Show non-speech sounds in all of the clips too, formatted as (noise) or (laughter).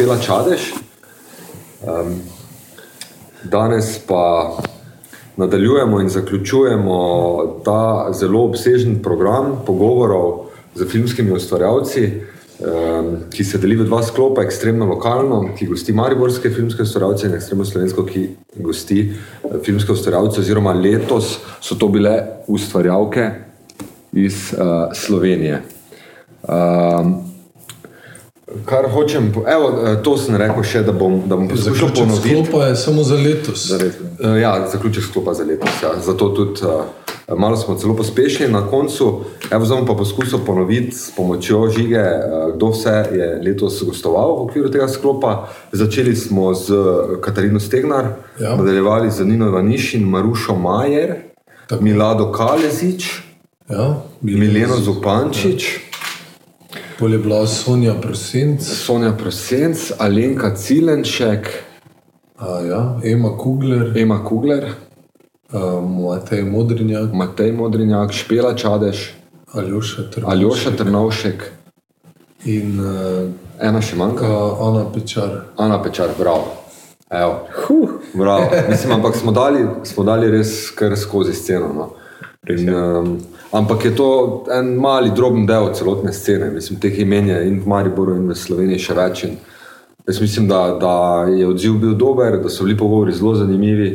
Špela Čadež. Um, danes pa nadaljujemo in zaključujemo ta zelo obsežen program pogovorov z filmskimi ustvarjalci, um, ki se deli v dva sklopa, ekstremno lokalno, ki gosti mariborske filmske ustvarjalce in ekstremno slovensko, ki gosti eh, filmske ustvarjalce, oziroma letos so to bile ustvarjalke iz uh, Slovenije. Um, Kar hočem, evo, eh, to sem rekel še, da bom, da bom poskušal ponoviti. Sklopa je samo za letos. Za letos. Ja, zaključek sklopa za letos. Ja. Zato tudi uh, malo smo celo pospešili na koncu. Evo, zdaj bom pa poskusil ponoviti s pomočjo žige, uh, kdo vse je letos gostoval v okviru tega sklopa. Začeli smo z Katarino Stegnar, ja. nadaljevali z Nino Vanišin, Marušo Majer, Tako. Milado Kalezič, ja, Mileno Zupančič. Ja. Pol je bila Sonja Prosenc. Sonja Prosenc, Alenka Cilenšek. A, ja, Ema Kugler. Ema Kugler. A, Matej Modrinjak. Matej Modrinjak, Špela Čadež. Aljoša Trnovšek. Aljoša Trnovšek. In uh, ena še manjka. Uh, Ana Pečar. Ana Pečar, bravo. Evo. Huh. Bravo. Mislim, ampak smo dali, smo dali res kar skozi sceno. No. In, um, Ampak je to en mali, droben del celotne scene. Mislim, teh imen je in v Mariboru, in v Sloveniji še več. In jaz mislim, da, da je odziv bil dober, da so bili pogovori zelo zanimivi.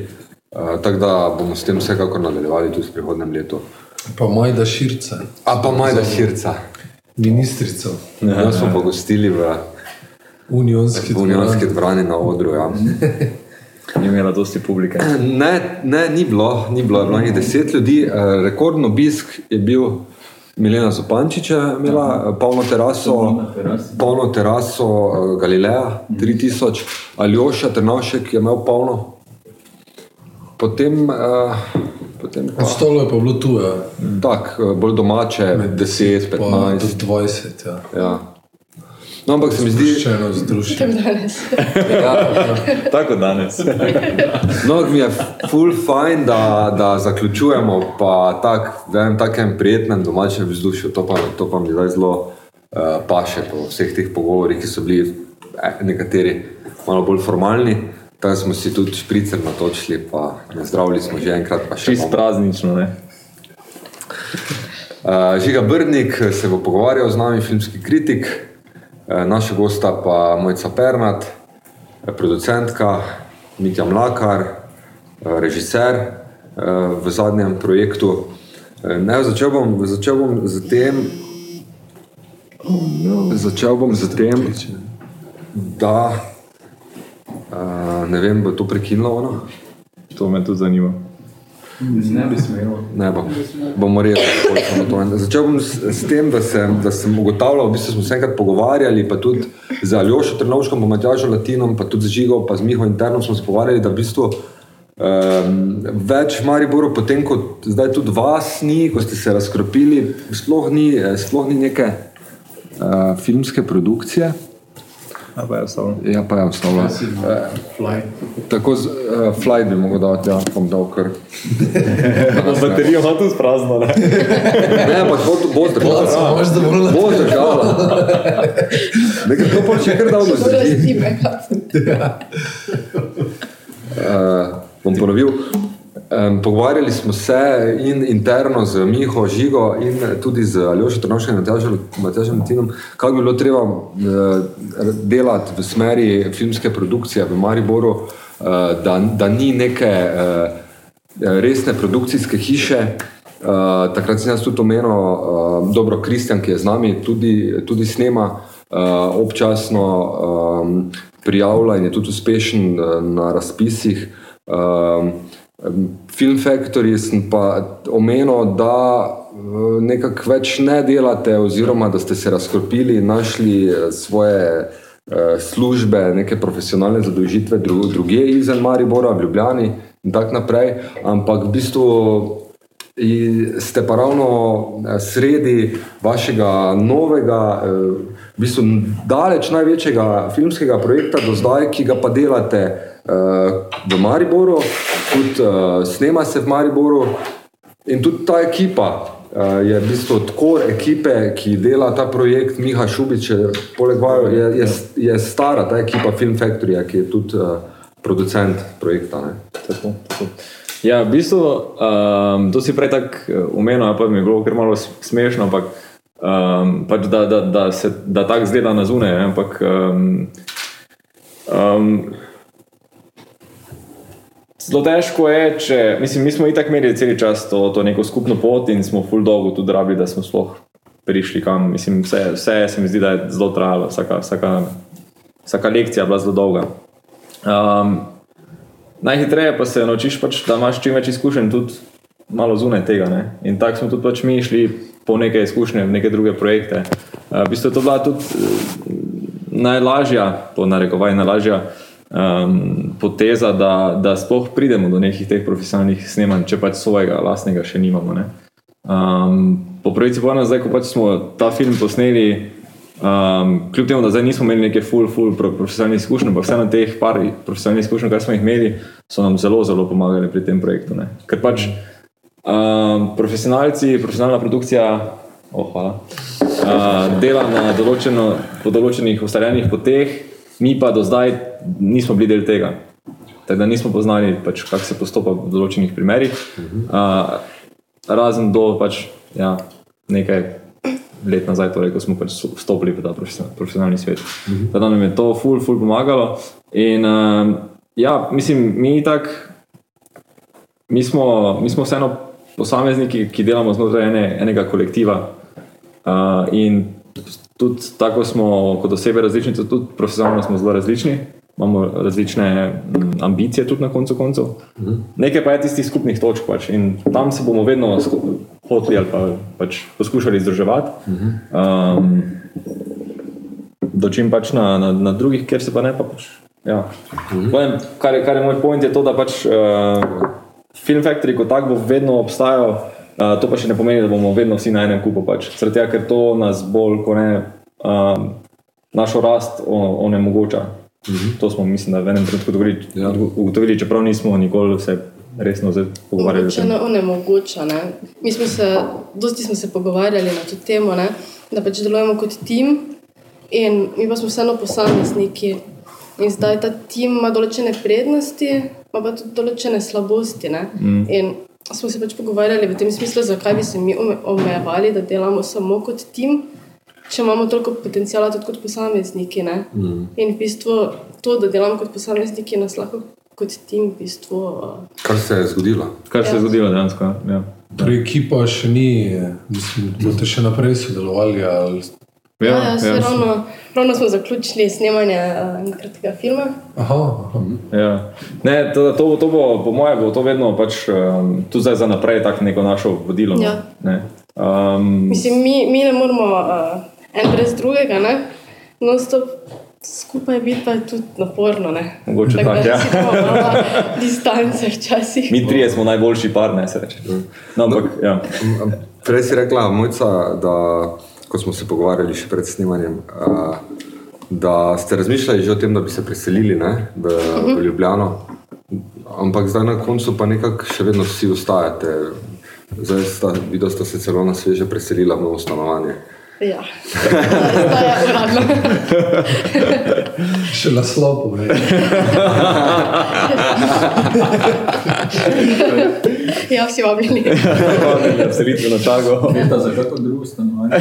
Uh, Tako da bomo s tem vsekakor nadaljevali tudi v prihodnem letu. Pa Majda Širca. A pa Majda Širca. Ministrico. Ja, ja smo pa gostili v Unionski dvorani na odru. Ja. (laughs) Ni imela dosti publike. Ne, ne, ni bilo, ni bilo, bilo nekaj deset ljudi. Eh, rekordno obisk je bil Milena Zopančiča, imela eh, polno teraso, polno teraso eh, Galileja, 3000, Aljoša Trnavšek je imel polno. Potem, potem pa, Ostalo je pa bilo tu. Ja. Tako, bolj domače, 10, 15, 20. Ja. Ja. No, ampak se mi zdi, da je to združeno. Ja, tako danes. no, mi je full fine, da, da zaključujemo pa tak, v enem takem prijetnem domačem vzdušju. To pa, to pa mi zdaj zelo uh, paše po vseh teh pogovorih, ki so bili eh, nekateri malo bolj formalni. Tam smo si tudi špricer natočili, pa zdravili smo že enkrat. Čist praznično, ne? Uh, Žiga Brnik se bo pogovarjal z nami, filmski kritik. Eh, naša gosta pa Mojca Pernat, eh, producentka Mitja Mlakar, eh, režiser v zadnjem projektu. Ne, začel, bom, začel bom z tem, začel bom z tem, da ne vem, bo to prekinilo ono. To me tudi zanima. Ne bi smel. Ne bo. Bomo res to. Začel bom s, s tem, da sem, da sem ugotavljal, da smo se enkrat pogovarjali, pa tudi z Aljošo Trnovškom, pa Matjažo Latinom, pa tudi z Žigo, pa z Miho interno smo se pogovarjali, da v bistvu um, več Mariboru, potem ko zdaj tudi vas ni, ko ste se razkropili, sploh ni, eh, sploh ni neke uh, filmske produkcije. Ja, pa je ostalo. Ja, pa je ostalo. Ja, fly. Tako z uh, fly bi mogel dati, ja, bom dal kar. (laughs) Baterijo ima tudi prazno, ne? (laughs) ne, ampak bo, bo zdržala. Ja, boš zdržala. Bo zdržala. Nekaj to počne, ker da bo zdržala. Uh, bom ponovil. Um, pogovarjali smo se in interno z Miho Žigo in tudi z Aljošem Trnovšem in Matjažem Tinom, kako bi bilo treba uh, delati v smeri filmske produkcije v Mariboru, uh, da, da ni neke uh, resne produkcijske hiše. Uh, takrat sem jaz tudi omenil, uh, dobro, Kristjan, ki je z nami, tudi, tudi snema uh, občasno um, prijavlja in je tudi uspešen uh, na razpisih. Uh, Film Factory sem pa omenil, da eh, nekako več ne delate, oziroma da ste se razkropili in našli eh, svoje eh, službe, neke profesionalne zadolžitve druge izven Maribora, v Ljubljani in tako naprej. Ampak v bistvu ste pa ravno sredi vašega novega, v bistvu daleč največjega filmskega projekta do zdaj, ki ga pa delate v Mariboru tudi uh, snema se v Mariboru in tudi ta ekipa Uh, je v bistvu tkor ekipe, ki dela ta projekt, Miha Šubič, poleg vaju, je, je, je stara ta ekipa Film Factory, ki je tudi uh, producent projekta. Ne. Tako, tako. Ja, v bistvu, um, to si prej tako umenil, pa mi je bilo kar malo smešno, ampak um, pač da, da, da da tako zgleda na zunaj. Ampak um, um, zelo težko je, če mislim, mi smo itak imeli cel čas to, to neko skupno pot in smo full dolgo tudi rabili, da smo sploh prišli kam. Mislim, vse, vse se mi zdi, da je zelo trajalo, vsaka, vsaka, vsaka lekcija je bila zelo dolga. Um, najhitreje pa se naučiš, pač, da imaš čim več izkušenj, tudi malo zunaj tega. Ne? In tako smo tudi pač mi šli po neke izkušnje, neke druge projekte. Uh, v bistvu je to bila tudi uh, najlažja, po narekovaj, najlažja um, poteza, da, da sploh pridemo do nekih teh profesionalnih snemanj, če pač svojega lastnega še nimamo. Ne? Um, po pravici povedano, zdaj, ko pač smo ta film posneli, um, kljub temu, da zdaj nismo imeli neke full, full pro- profesionalne izkušnje, ampak vseeno teh par profesionalnih izkušenj, kar smo jih imeli, so nam zelo, zelo pomagali pri tem projektu. Ne? Ker pač um, profesionalci, profesionalna produkcija, oh, hvala, uh, dela na določeno, po določenih ustaljenih poteh, mi pa do zdaj nismo bili del tega. Tako da nismo poznali, pač, kako se postopa v določenih primerih. Uh, razen do pač, ja, nekaj let nazaj, torej, ko smo pač vstopili v ta profesional- profesionalni svet. Tako da nam je to ful, ful pomagalo. In um, ja, mislim, mi tako, mi smo, mi smo vseeno posamezniki, ki delamo znotraj ene, enega kolektiva. Uh, in tudi tako smo kot osebe različni, tudi profesionalno smo zelo različni. Imamo različne mm, ambicije, tudi na koncu koncev. Nekaj pa je tistih skupnih točk, pač, in tam se bomo vedno hoteli ali pa pač poskušali združevati. Um, dočim pač na, na, na drugih, kjer se pa ne pa pač. Ja. Povem, kar, je, kar je moj point, je to, da pač uh, Film Factory kot tak bo vedno obstajal, uh, to pa še ne pomeni, da bomo vedno vsi na enem kupu. Pač. Zaradi tega, ker to nas bolj, ko ne, um, našo rast onemogoča. To smo, mislim, da v enem trenutku ugotovili, Ja. ugotovili, čeprav nismo nikoli se resno pogovarjali tem. ne onemogoča. Ne? Mi smo se, dosti smo se pogovarjali na to temo, ne? da pač delujemo kot tim in mi pa smo vseeno posamezniki. In zdaj ta tim ima določene prednosti, ima pa tudi določene slabosti. Mm. In smo se pač pogovarjali v tem smislu, zakaj bi se mi ome- omejevali, da delamo samo kot tim, če imamo toliko potencijala tudi kot posamezniki. Mm. In v bistvu to, da delamo kot posamezniki, nas lahko kot tim v bistvu. Uh, Kar se je zgodilo. Kar se je zgodilo dejansko. Ja. Torej, ekipa še ni, mislim, boste še naprej sodelovali. Ali... Ja, ja, ja, ravno, ravno smo zaključili snemanje uh, kratkega filma. Aha, aha. Ja. Ne, to, to, to bo, po mojem, bo to vedno pač, um, tudi zdaj za naprej tako neko našo vodilo. no. Ja. Ne. Um, Mislim, mi, mi ne moramo uh, en brez drugega, ne? no stop. Skupaj biti pa je tudi naporno. Ne? Mogoče Tako da tako, ja. distance včasih. mi trije smo najboljši par, ne se reče. No, ampak, ja. Prej si rekla, Mojca, da ko smo se pogovarjali še pred snemanjem, a, da ste razmišljali že o tem, da bi se preselili ne, v, v Ljubljano, ampak zdaj na koncu pa nekako še vedno vsi ostajate. Zdaj sta, videla sta se celo na sveže preselila v novo stanovanje. Ja, zdaj je uradno. (laughs) Še naslov povej. ja, vsi vabljeni. Selitveno čago. Leta za kako drugo stanovanje.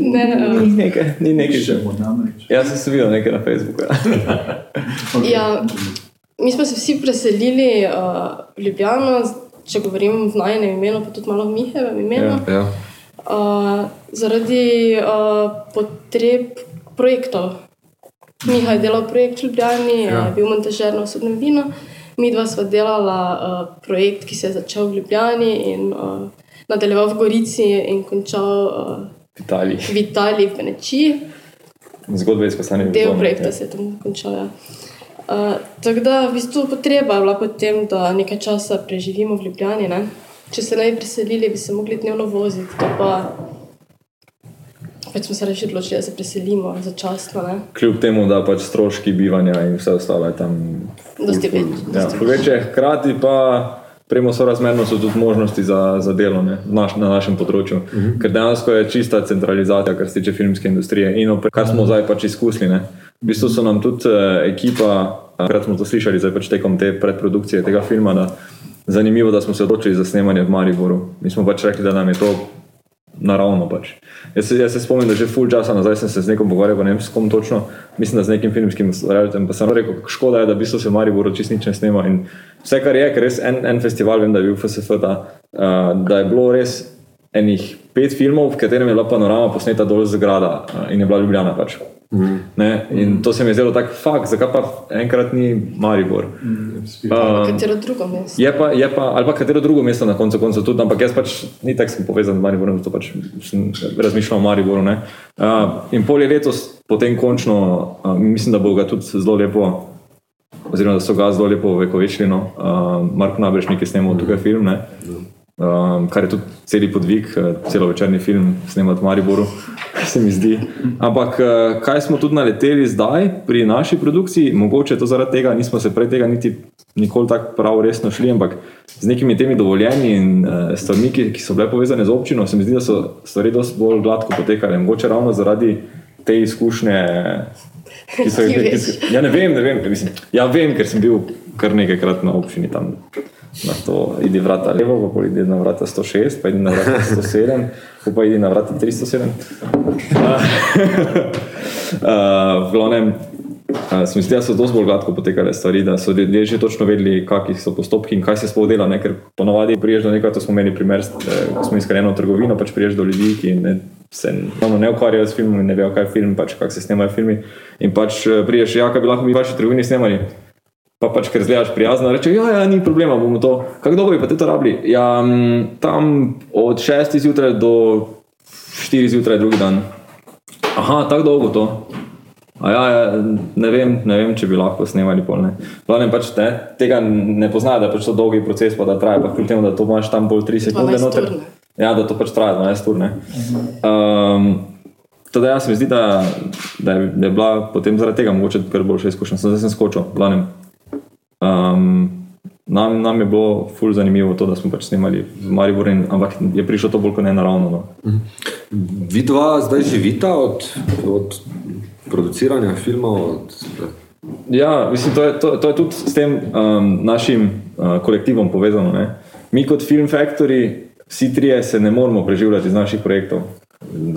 Ne, ne, Ni nekaj, ni nekaj še. Pišemo namreč. Jaz sem se videl nekaj na Facebooku. Ja. Ja, mi smo se vsi preselili uh, v Ljubljano, če govorim v najnem imenu, pa tudi malo v Mihevem imenu, Ja. Ja. Uh, zaradi uh, potreb projektov. Miha je delal projekt v Ljubljani, ja. je bil montažer na osebnem vinu, mi dva sva delala uh, projekt, ki se je začel v Ljubljani in uh, nadaljeval v Gorici in končal uh, V Italiji. v Italiji, v Venečiji. Zgodba iz Kostanja. del projekta se je tam končal. Ja. Uh, tako da v bistvu potreba je bila potem, da nekaj časa preživimo v Ljubljani. Ne? Če se ne bi preselili, bi se mogli dnevno voziti. Pa pač smo se reči odločili, da se preselimo začasno. Ne? Kljub temu, da pač stroški bivanja in vse ostalo je tam. Dosti več, Ja, večje, hkrati pa premo sorazmerno so tudi možnosti za, za delo ne, naš, na našem področju. Uh -huh. Ker dejansko je čista centralizacija, kar se tiče filmske industrije in opre, kar smo zdaj pač izkusili. Ne. V bistvu so nam tudi uh, ekipa, kar smo to slišali, zdaj pač tekom te predprodukcije tega filma. Da, Zanimivo, da smo se odločili za snemanje v Mariboru. Mi smo pač rekli, da nam je to naravno. Pač. Jaz, jaz se spomnim, da že full časa nazaj sem se z nekom pogovarjal, ne vem s kom točno, mislim, da z nekim filmskim ustvarjalcem. Pa sem rekel, škoda je, da v bistvu se v Mariboru čist nič ne snema. In vse, kar je, ker res en, en festival, vem, da je bil FSF, ta, uh, da je bilo res enih pet filmov, v katerem je bila panorama posneta dol z grada uh, in je bila Ljubljana. Pač. Ne, in to se mi je zdelo tako, fakt, zakaj pa enkrat ni Maribor. Um, Katero drugo mesto? Je pa, je pa, ali pa katero drugo mesto na koncu koncev tudi, ampak jaz pač ni tako sem povezan z Mariborom, zato pač sem razmišljal o Mariboru. ne. Uh, in pol je letos potem končno, uh, mislim, da bo ga tudi zelo lepo, oziroma da so ga zelo lepo vekovečili. No. Uh, Mark Nabrešnik je snemal tukaj film, ne. Um, kar je tudi celi podvig, eh, celo večerni film snemati v Mariboru, (laughs) se mi zdi. Ampak eh, kaj smo tudi naleteli zdaj pri naši produkciji, mogoče to zaradi tega, nismo se prej tega niti nikoli tako prav resno šli, ampak z nekimi temi dovoljenji in uh, stvarmi, ki, ki so bile povezane z občino, se mi zdi, da so stvari dosti bolj gladko potekale. Mogoče ravno zaradi te izkušnje. Ki so, veš. ki, ja, ne vem, ne vem. Mislim, ja, vem, ker sem bil kar nekajkrat na občini tam. Na to idi vrata levo, pa idi na vrata 106, pa idi na vrata 107, pa, idi na vrata 307. Uh, (laughs) v glavnem, uh, se mi zdi, da so dosti bolj gladko potekale stvari, da so ljudje že točno vedeli, kakšni so postopki in kaj se sploh dela. Ne? Ker ponovadi priješ do nekaj, to smo imeli primer, eh, ko smo iskali eno trgovino, pač priješ do ljudi, ki ne, se ravno ne ukvarjajo s filmom in ne vejo, kaj je film, pač kako se snemajo filmi. In pač eh, priješ, ja, kaj bi lahko mi v vaši trgovini snemali. Pa pač, ker zgledaš prijazno, reče, ja, ja, ni problema, bomo to. Kako dolgo bi pa te to rabili? Ja, mm, tam od 6 zjutraj do 4 zjutraj drugi dan. Aha, tako dolgo to. A ja, ja, ne, vem, ne vem, če bi lahko snemali polne. Glavnem pač ne, tega ne poznajo, da je pač to dolgi proces, pa da traja, pa kljub temu, da to imaš tam bolj 3 sekunde 12 noter. ur, ne. Ja, da to pač traja 12 ur. Um, Teda jaz mi zdi, da, da, je, da je bila potem zaradi tega mogoče kar boljša izkušnja. Zdaj sem skočil, glavnem. Um, nam, nam je bilo ful zanimivo to, da smo pač snemali v Mariboru, in- ampak je prišlo to bolj kot ne naravno. No. Vi dva zdaj živita od, od produciranja filmov, od, Ja, mislim, to je, to, to je tudi s tem um, našim uh, kolektivom povezano. Ne? Mi kot Film Factory, vsi trije se ne moramo preživljati iz naših projektov.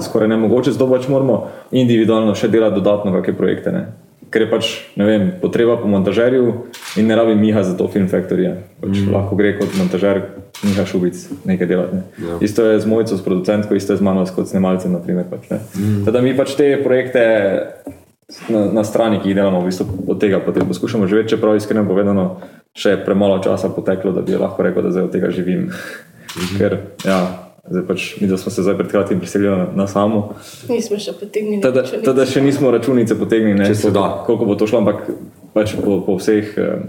Skoraj ne mogoče, zato pač moramo individualno še delati dodatno kakšne projekte. Ne? Ker je pač vem, potreba po montažerju in ne rabi Miha za to Film Factory. Pač mm. Lahko gre kot montažer Miha Šubic nekaj delati. Ne? Ja. Isto je z mojico, s producentko, isto je z mano kot snemalcem. Naprimer, pač, ne. mm. Teda mi pač te projekte na, na strani, ki jih delamo, v bistvu od tega potem poskušamo živeti, čeprav iskreno povedano, še premalo časa poteklo, da bi lahko rekel, da zdaj od tega živim. Ker, ja, zdaj pač mi, da smo se zdaj pred kratkim priselili na, samo, Nismo še potegnili. teda, teda še nismo računice potegnili, ne, Če se da. koliko bo to šlo, ampak pač po, po vseh eh,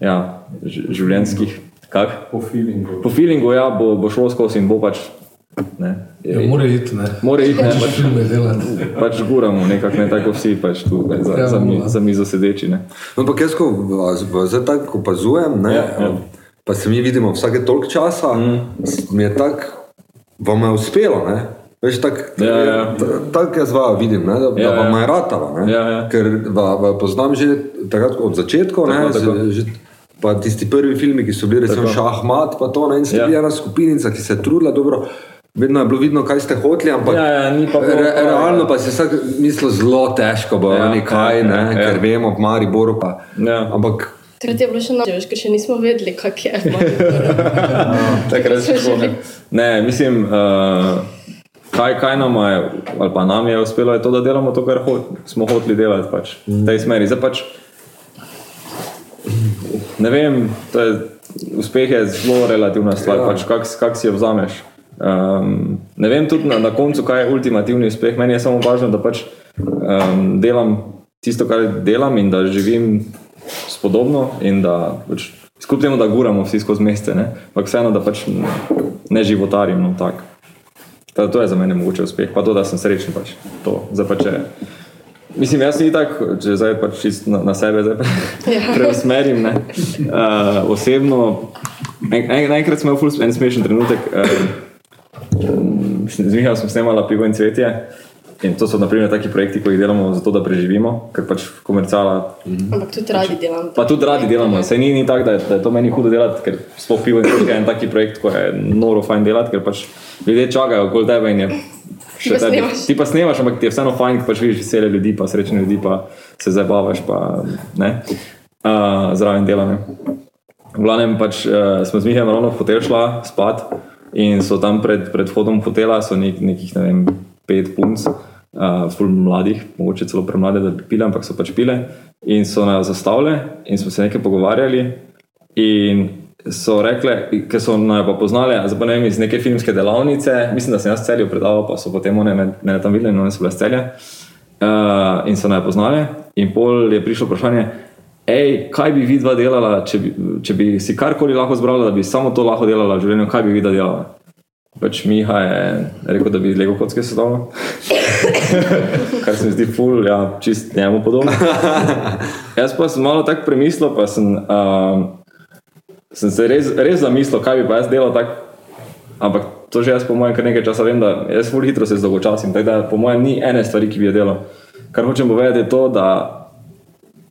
ja, življenjskih, kak? Po feelingu. Po feelingu ja, bo, bo šlo skozi in bo pač. Ne, Ja, mora iti, ne. More iti, ne, Pač pač, filme delati. pač guramo, nekako ne tako vsi, pač tu ne, za, Ja, za, mi, za mizo sedeči. Ne. No, Ampak jaz, ko vas zdaj tako opazujem, ne, Ja, ja. Pa se mi vidimo vsake toliko časa, mm. mi je tako, vam je uspelo. Ne? Veš, tako Ja, ja. tak jaz vas vidim, ne, da, Ja, da vam ja. je ratalo. Ne? Ja, ja. Ker va, va poznam že takrat od začetka. ne, Tako, tako. z- že- Pa tisti prvi filmi, ki so bili recimo Tako. šahmat, pa to ne, in ste Ja. bili ena skupinica, ki se je trudila dobro. Vedno je bilo vidno, kaj ste hoteli, ampak Ja, ja, pa bilo re, realno ja. pa si vsak mislil zelo težko, bo Ja, ja, nekaj, ja, ne, ja, ja. ker vemo, v Mariboru pa. Ja. Ampak Takrat je bilo še noč, ker še nismo vedeli, kak je. (laughs) Takrat Smo se šlo, ne. mislim, uh, kaj, kaj nam je, ali pa nam je uspelo, je to, da delamo to, kar hot, smo hoteli delati pač, v tej smeri. Zdaj pač, ne vem, to je, uspeh je zelo relativna stvar, Ja. ja. pač, kako kak si jo vzameš. Um, ne vem tudi na, na koncu, kaj je ultimativni uspeh. Meni je samo važno, da pač um, delam tisto, kar delam in da živim spodobno in da pač, skupaj temu, da guramo vsi skozi meste, ampak vseeno, da pač ne životarim. No, tak. Tako da to je za mene mogoče uspeh, pa to, da sem srečen. Pač. To, zdaj pa če, mislim, jaz ni tako, če zdaj pač čisto na, na sebe zdaj Ja. (laughs) preusmerim. ne. Uh, osebno En- en- Naenkrat smo imeli en smešen trenutek. Um, z Mihajem smo snemali pivo in cvetje. In to so naprimer taki projekti, ko jih delamo zato, da preživimo, ker pač komerciala. Ampak tudi radi delam. Pa tudi radi delamo. Se ni, ni tako, da, da je to meni hudo delati, ker sploh pivo in cvetje je en taki projekt, ko je noro fajn delati, ker pač ljudje čakajo okoli tebe in je. še pa tebi- snemaš. Ti pa snemaš, ampak ti je vseeno fajn, ko pač vidiš vesele ljudi, pa srečne ljudi, pa se zabavaš, pa ne, uh, zraven delane. V glavnem pač uh, smo z Mihajem ravno v hotel šla spat in so tam pred, pred vhodom hotela, so nek, nekih ne vem, pet punc, uh, ful mladih, mogoče celo premlade, da bi pile, ampak so pač pile. In so nas zastavile in smo se nekaj pogovarjali in so rekle, ker so naj pa poznale, zdaj ne vem, iz neke filmske delavnice, mislim, da sem jaz celjo predaval, pa so potem one me- mene tam videli, in one so bile z celja. Uh, in so naj poznale in pol je prišlo vprašanje, Ej, kaj bi vidva delala, če bi, če bi si karkoli lahko zbrala, da bi samo to lahko delala v življenju, kaj bi vidva delala? Pač Miha je rekel, da bi Lego kocke sedel, (laughs) kar se mi zdi ful, ja, čist njemu podobno. (laughs) Jaz pa sem malo tako premislil, pa sem, um, sem se res, res zamislil, kaj bi pa jaz delal tako. Ampak to že jaz po mojem kar nekaj časa vem, da jaz ful hitro se zdolgočasim, tako da po mojem ni ene stvari, ki bi jo delal. Kar hočem povedati je to, da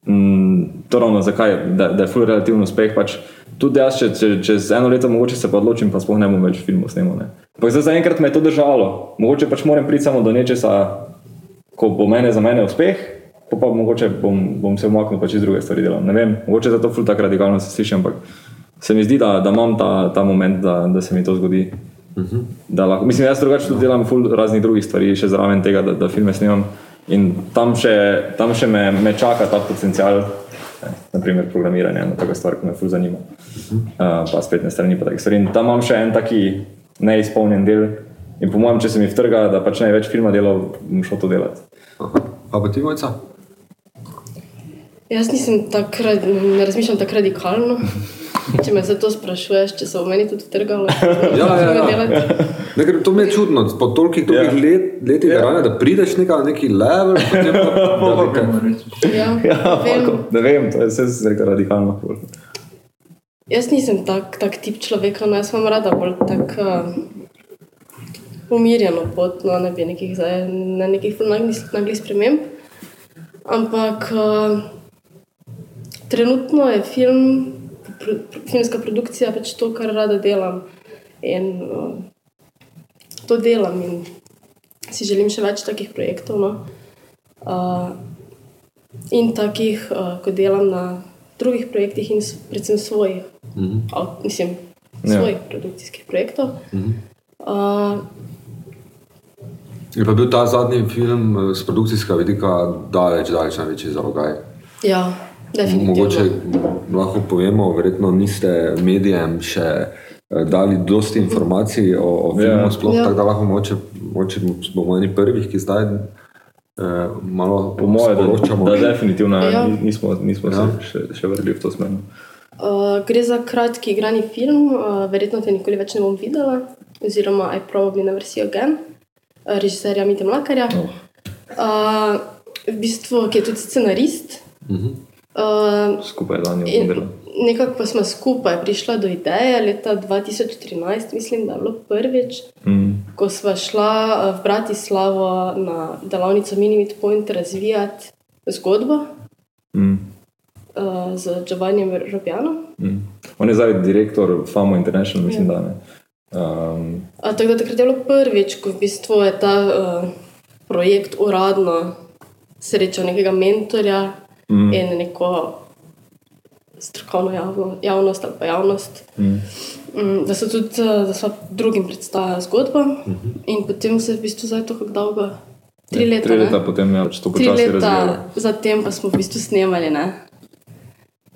Mm, to ravno zakaj, da, da je ful relativno uspeh. Pač tudi jaz, če, če, čez eno leto mogoče se pa odločim, pa sploh ne bom več filmov snemal. ne. Ampak zdaj zaenkrat me je to držalo. Mogoče pač moram priti samo do nečesa, ko bo mene za mene uspeh, pa, pa mogoče bom, bom se umaknil, pa čez druge stvari delam. Ne vem, mogoče zato ful tako radikalno se sliši, ampak se mi zdi, da, da imam ta, ta moment, da, da se mi to zgodi. Da lahko, mislim, jaz drugače tudi delam ful raznih drugih stvari, še zraven tega, da, da filme snemam. In tam še, tam še me, me čaka ta potencial, naprimer programiranje, ena taka stvar, ki me ful zanima. Uh, pa spletne strani, pa takih stvari. In tam imam še en taki neizpolnjen del. In po mojem, če se mi vtrga, da pač ne več filma delal, bom šel to delati. Aha. A pa ti mojca? Jaz nisem tako, ne razmišljam tako radikalno. Če me zato sprašuješ, če se v meni tudi trgalo, (laughs) Ja, ja, ja. Ne, ker to mi je čudno, po tolikih dolgih Ja. let, letih Ja. garanja, da prideš neka, neki level, potem pa, (laughs) da bi te... Ja, Ja, ne vem, to je vse radikalno. Jaz nisem tak, tak tip človeka, no, jaz imam rada bolj tako uh, umirjeno pot, no, ne bi nekih, zdaj, ne nekih naglih, naglih sprememb. Ampak uh, trenutno je film, filmska produkcija pač to, kar rada delam. In uh, to delam in si želim še več takih projektov. No. Uh, in takih, uh, ko delam na drugih projektih, in predvsem svojih, mm -hmm. mislim, Ja. svojih ja. produkcijskih projektov. Mm -hmm. uh, Je pa bil ta zadnji film eh, z produkcijskega vidika daleč, daleč največji zalogaj. ja, definitivno. Mogoče lahko povemo, verjetno niste medijem še eh, dali dosti informacij o, o filmu, Ja. yeah. sploh Ja. yeah. tako da lahko mogoče, mogoče bomo eni prvih, ki zdaj eh, malo Po mojem, da, sporočamo. da definitivno Ja. ja. nismo, nismo ja. Ja. se še, še vrgli v to smer. Uh, gre za kratki igrani film, uh, verjetno te nikoli več ne bom videla, oziroma I probably never see again, uh, režiserja Mite Mlakarja, Oh. uh, v bistvu, ki je tudi scenarist. Uh -huh. Uh, Skupaj je in oddelali. nekako pa smo skupaj prišla do ideje leta 2013, mislim, da je bilo prvič, Mm. ko smo šla uh, v Bratislavo na delavnico Minimit Point razvijati zgodbo Mm. uh, z Giovannijem Robjanom. Mm. On je zdaj direktor FAMO International, mislim, da ne. Um, A, tako da takrat je bilo prvič, ko v bistvu je ta uh, projekt uradno srečal nekega mentorja mm. in neko strokovno javno, javnost ali pa javnost. mm. Mm, da so tudi uh, da so drugim predstavljali zgodbo mm -hmm. in potem se je v bistvu zdaj to kako dolgo. Tri leta. Tri ne? leta potem je pač to počasi razvijalo. zatem pa smo v bistvu snemali. Ne?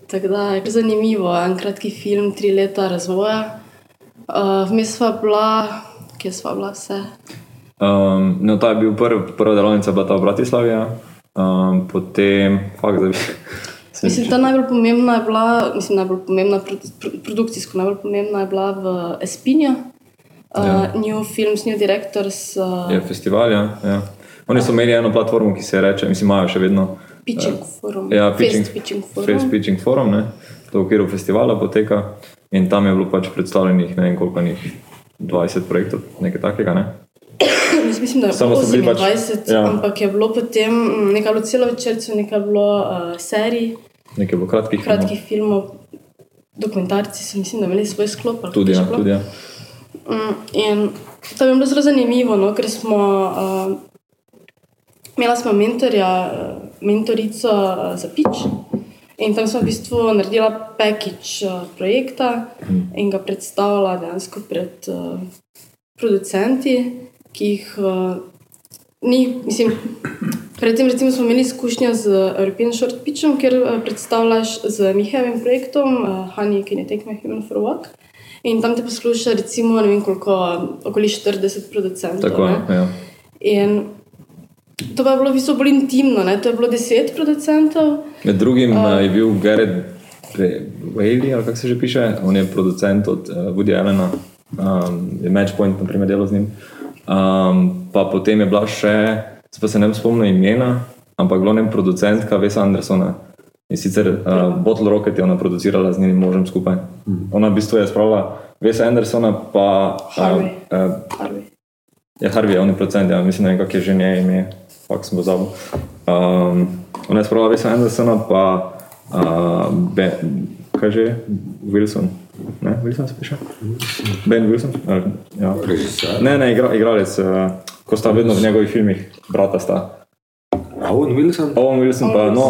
Tako da je zanimivo, en kratki film, tri leta razvoja. Uh, Vmes sva bila, kje sva bila vse. Um, no, ta je bil prv, prva delavnica, bila ta v Bratislavi, ja. um, potem, fakt, da bi. (laughs) Mislim, ta najbolj pomembna je bila, mislim, najbolj pomembna produ- pro- produkcijsko, najbolj pomembna je bila v Espinju. Uh, Ja. New Films, New Directors, uh, Je festival, ja. ja. Oni so imeli eno platformo, ki se reče, mislim, imajo še vedno. Pitching Forum. Ja, pitching, Pitching Forum. Face Pitching Forum, ne. To v okviru festivala poteka. In tam je bilo pač predstavljenih ne vem koliko njih, 20 projektov, nekaj takega. Ne? (coughs) Jaz mislim, da je bilo so bili pač- 28, ja. ampak je bilo potem mm, nekaj bilo celo večercev, nekaj bilo uh, serij, Nekaj bilo kratkih. kratkih filmov, dokumentarci so mislim, da imeli svoj sklop. ali Tudi, ja, tudi ja. Mm, In to je bilo zelo zanimivo, no, ker smo uh, imeli smo mentorja, mentorico uh, za pič. In tam smo v bistvu naredila package uh, projekta in ga predstavila dejansko pred uh, producenti, ki jih ni, mislim. Predtem recimo, smo imeli izkušnjo z European Short Pitchom, kjer uh, predstavljaš z Mihajlovim projektom uh, Honey Can You Take My Human for a Walk. In tam te posluša, recimo, ne vem koliko, okoli 40 producentov. Tako, ne. ja. In to pa je bilo v bistvu bolj intimno, ne? to je bilo 10 producentov. Med drugim uh, je bil Garrett Whaley, ali kako se že piše, on je producent od uh, Woody Allena, um, je Matchpoint, na primer, delal z njim. Um, pa potem je bila še, zdaj pa se ne spomnim imena, ampak ne producentka Vesa Andersona. In sicer uh, Bottle Rocket je ona producirala z njenim možem skupaj. Ona v bistvu je spravila Vesa Andersona, pa Harvey. Uh, uh, Harvey. Ja, Harvey je on je producent, ja, mislim, da ne vem, kako je že nje ime, fakt sem pozabil. Um, ona je spravila Vesa Andersona, pa uh, ben, kaj že? Wilson. Ne, Wilson se piše? Ben Wilson? Ali, ja. Režiser. Ne, ne, igra, igralec, uh, ko sta vedno v njegovih filmih, brata sta. Owen Wilson? Owen Wilson, pa, no,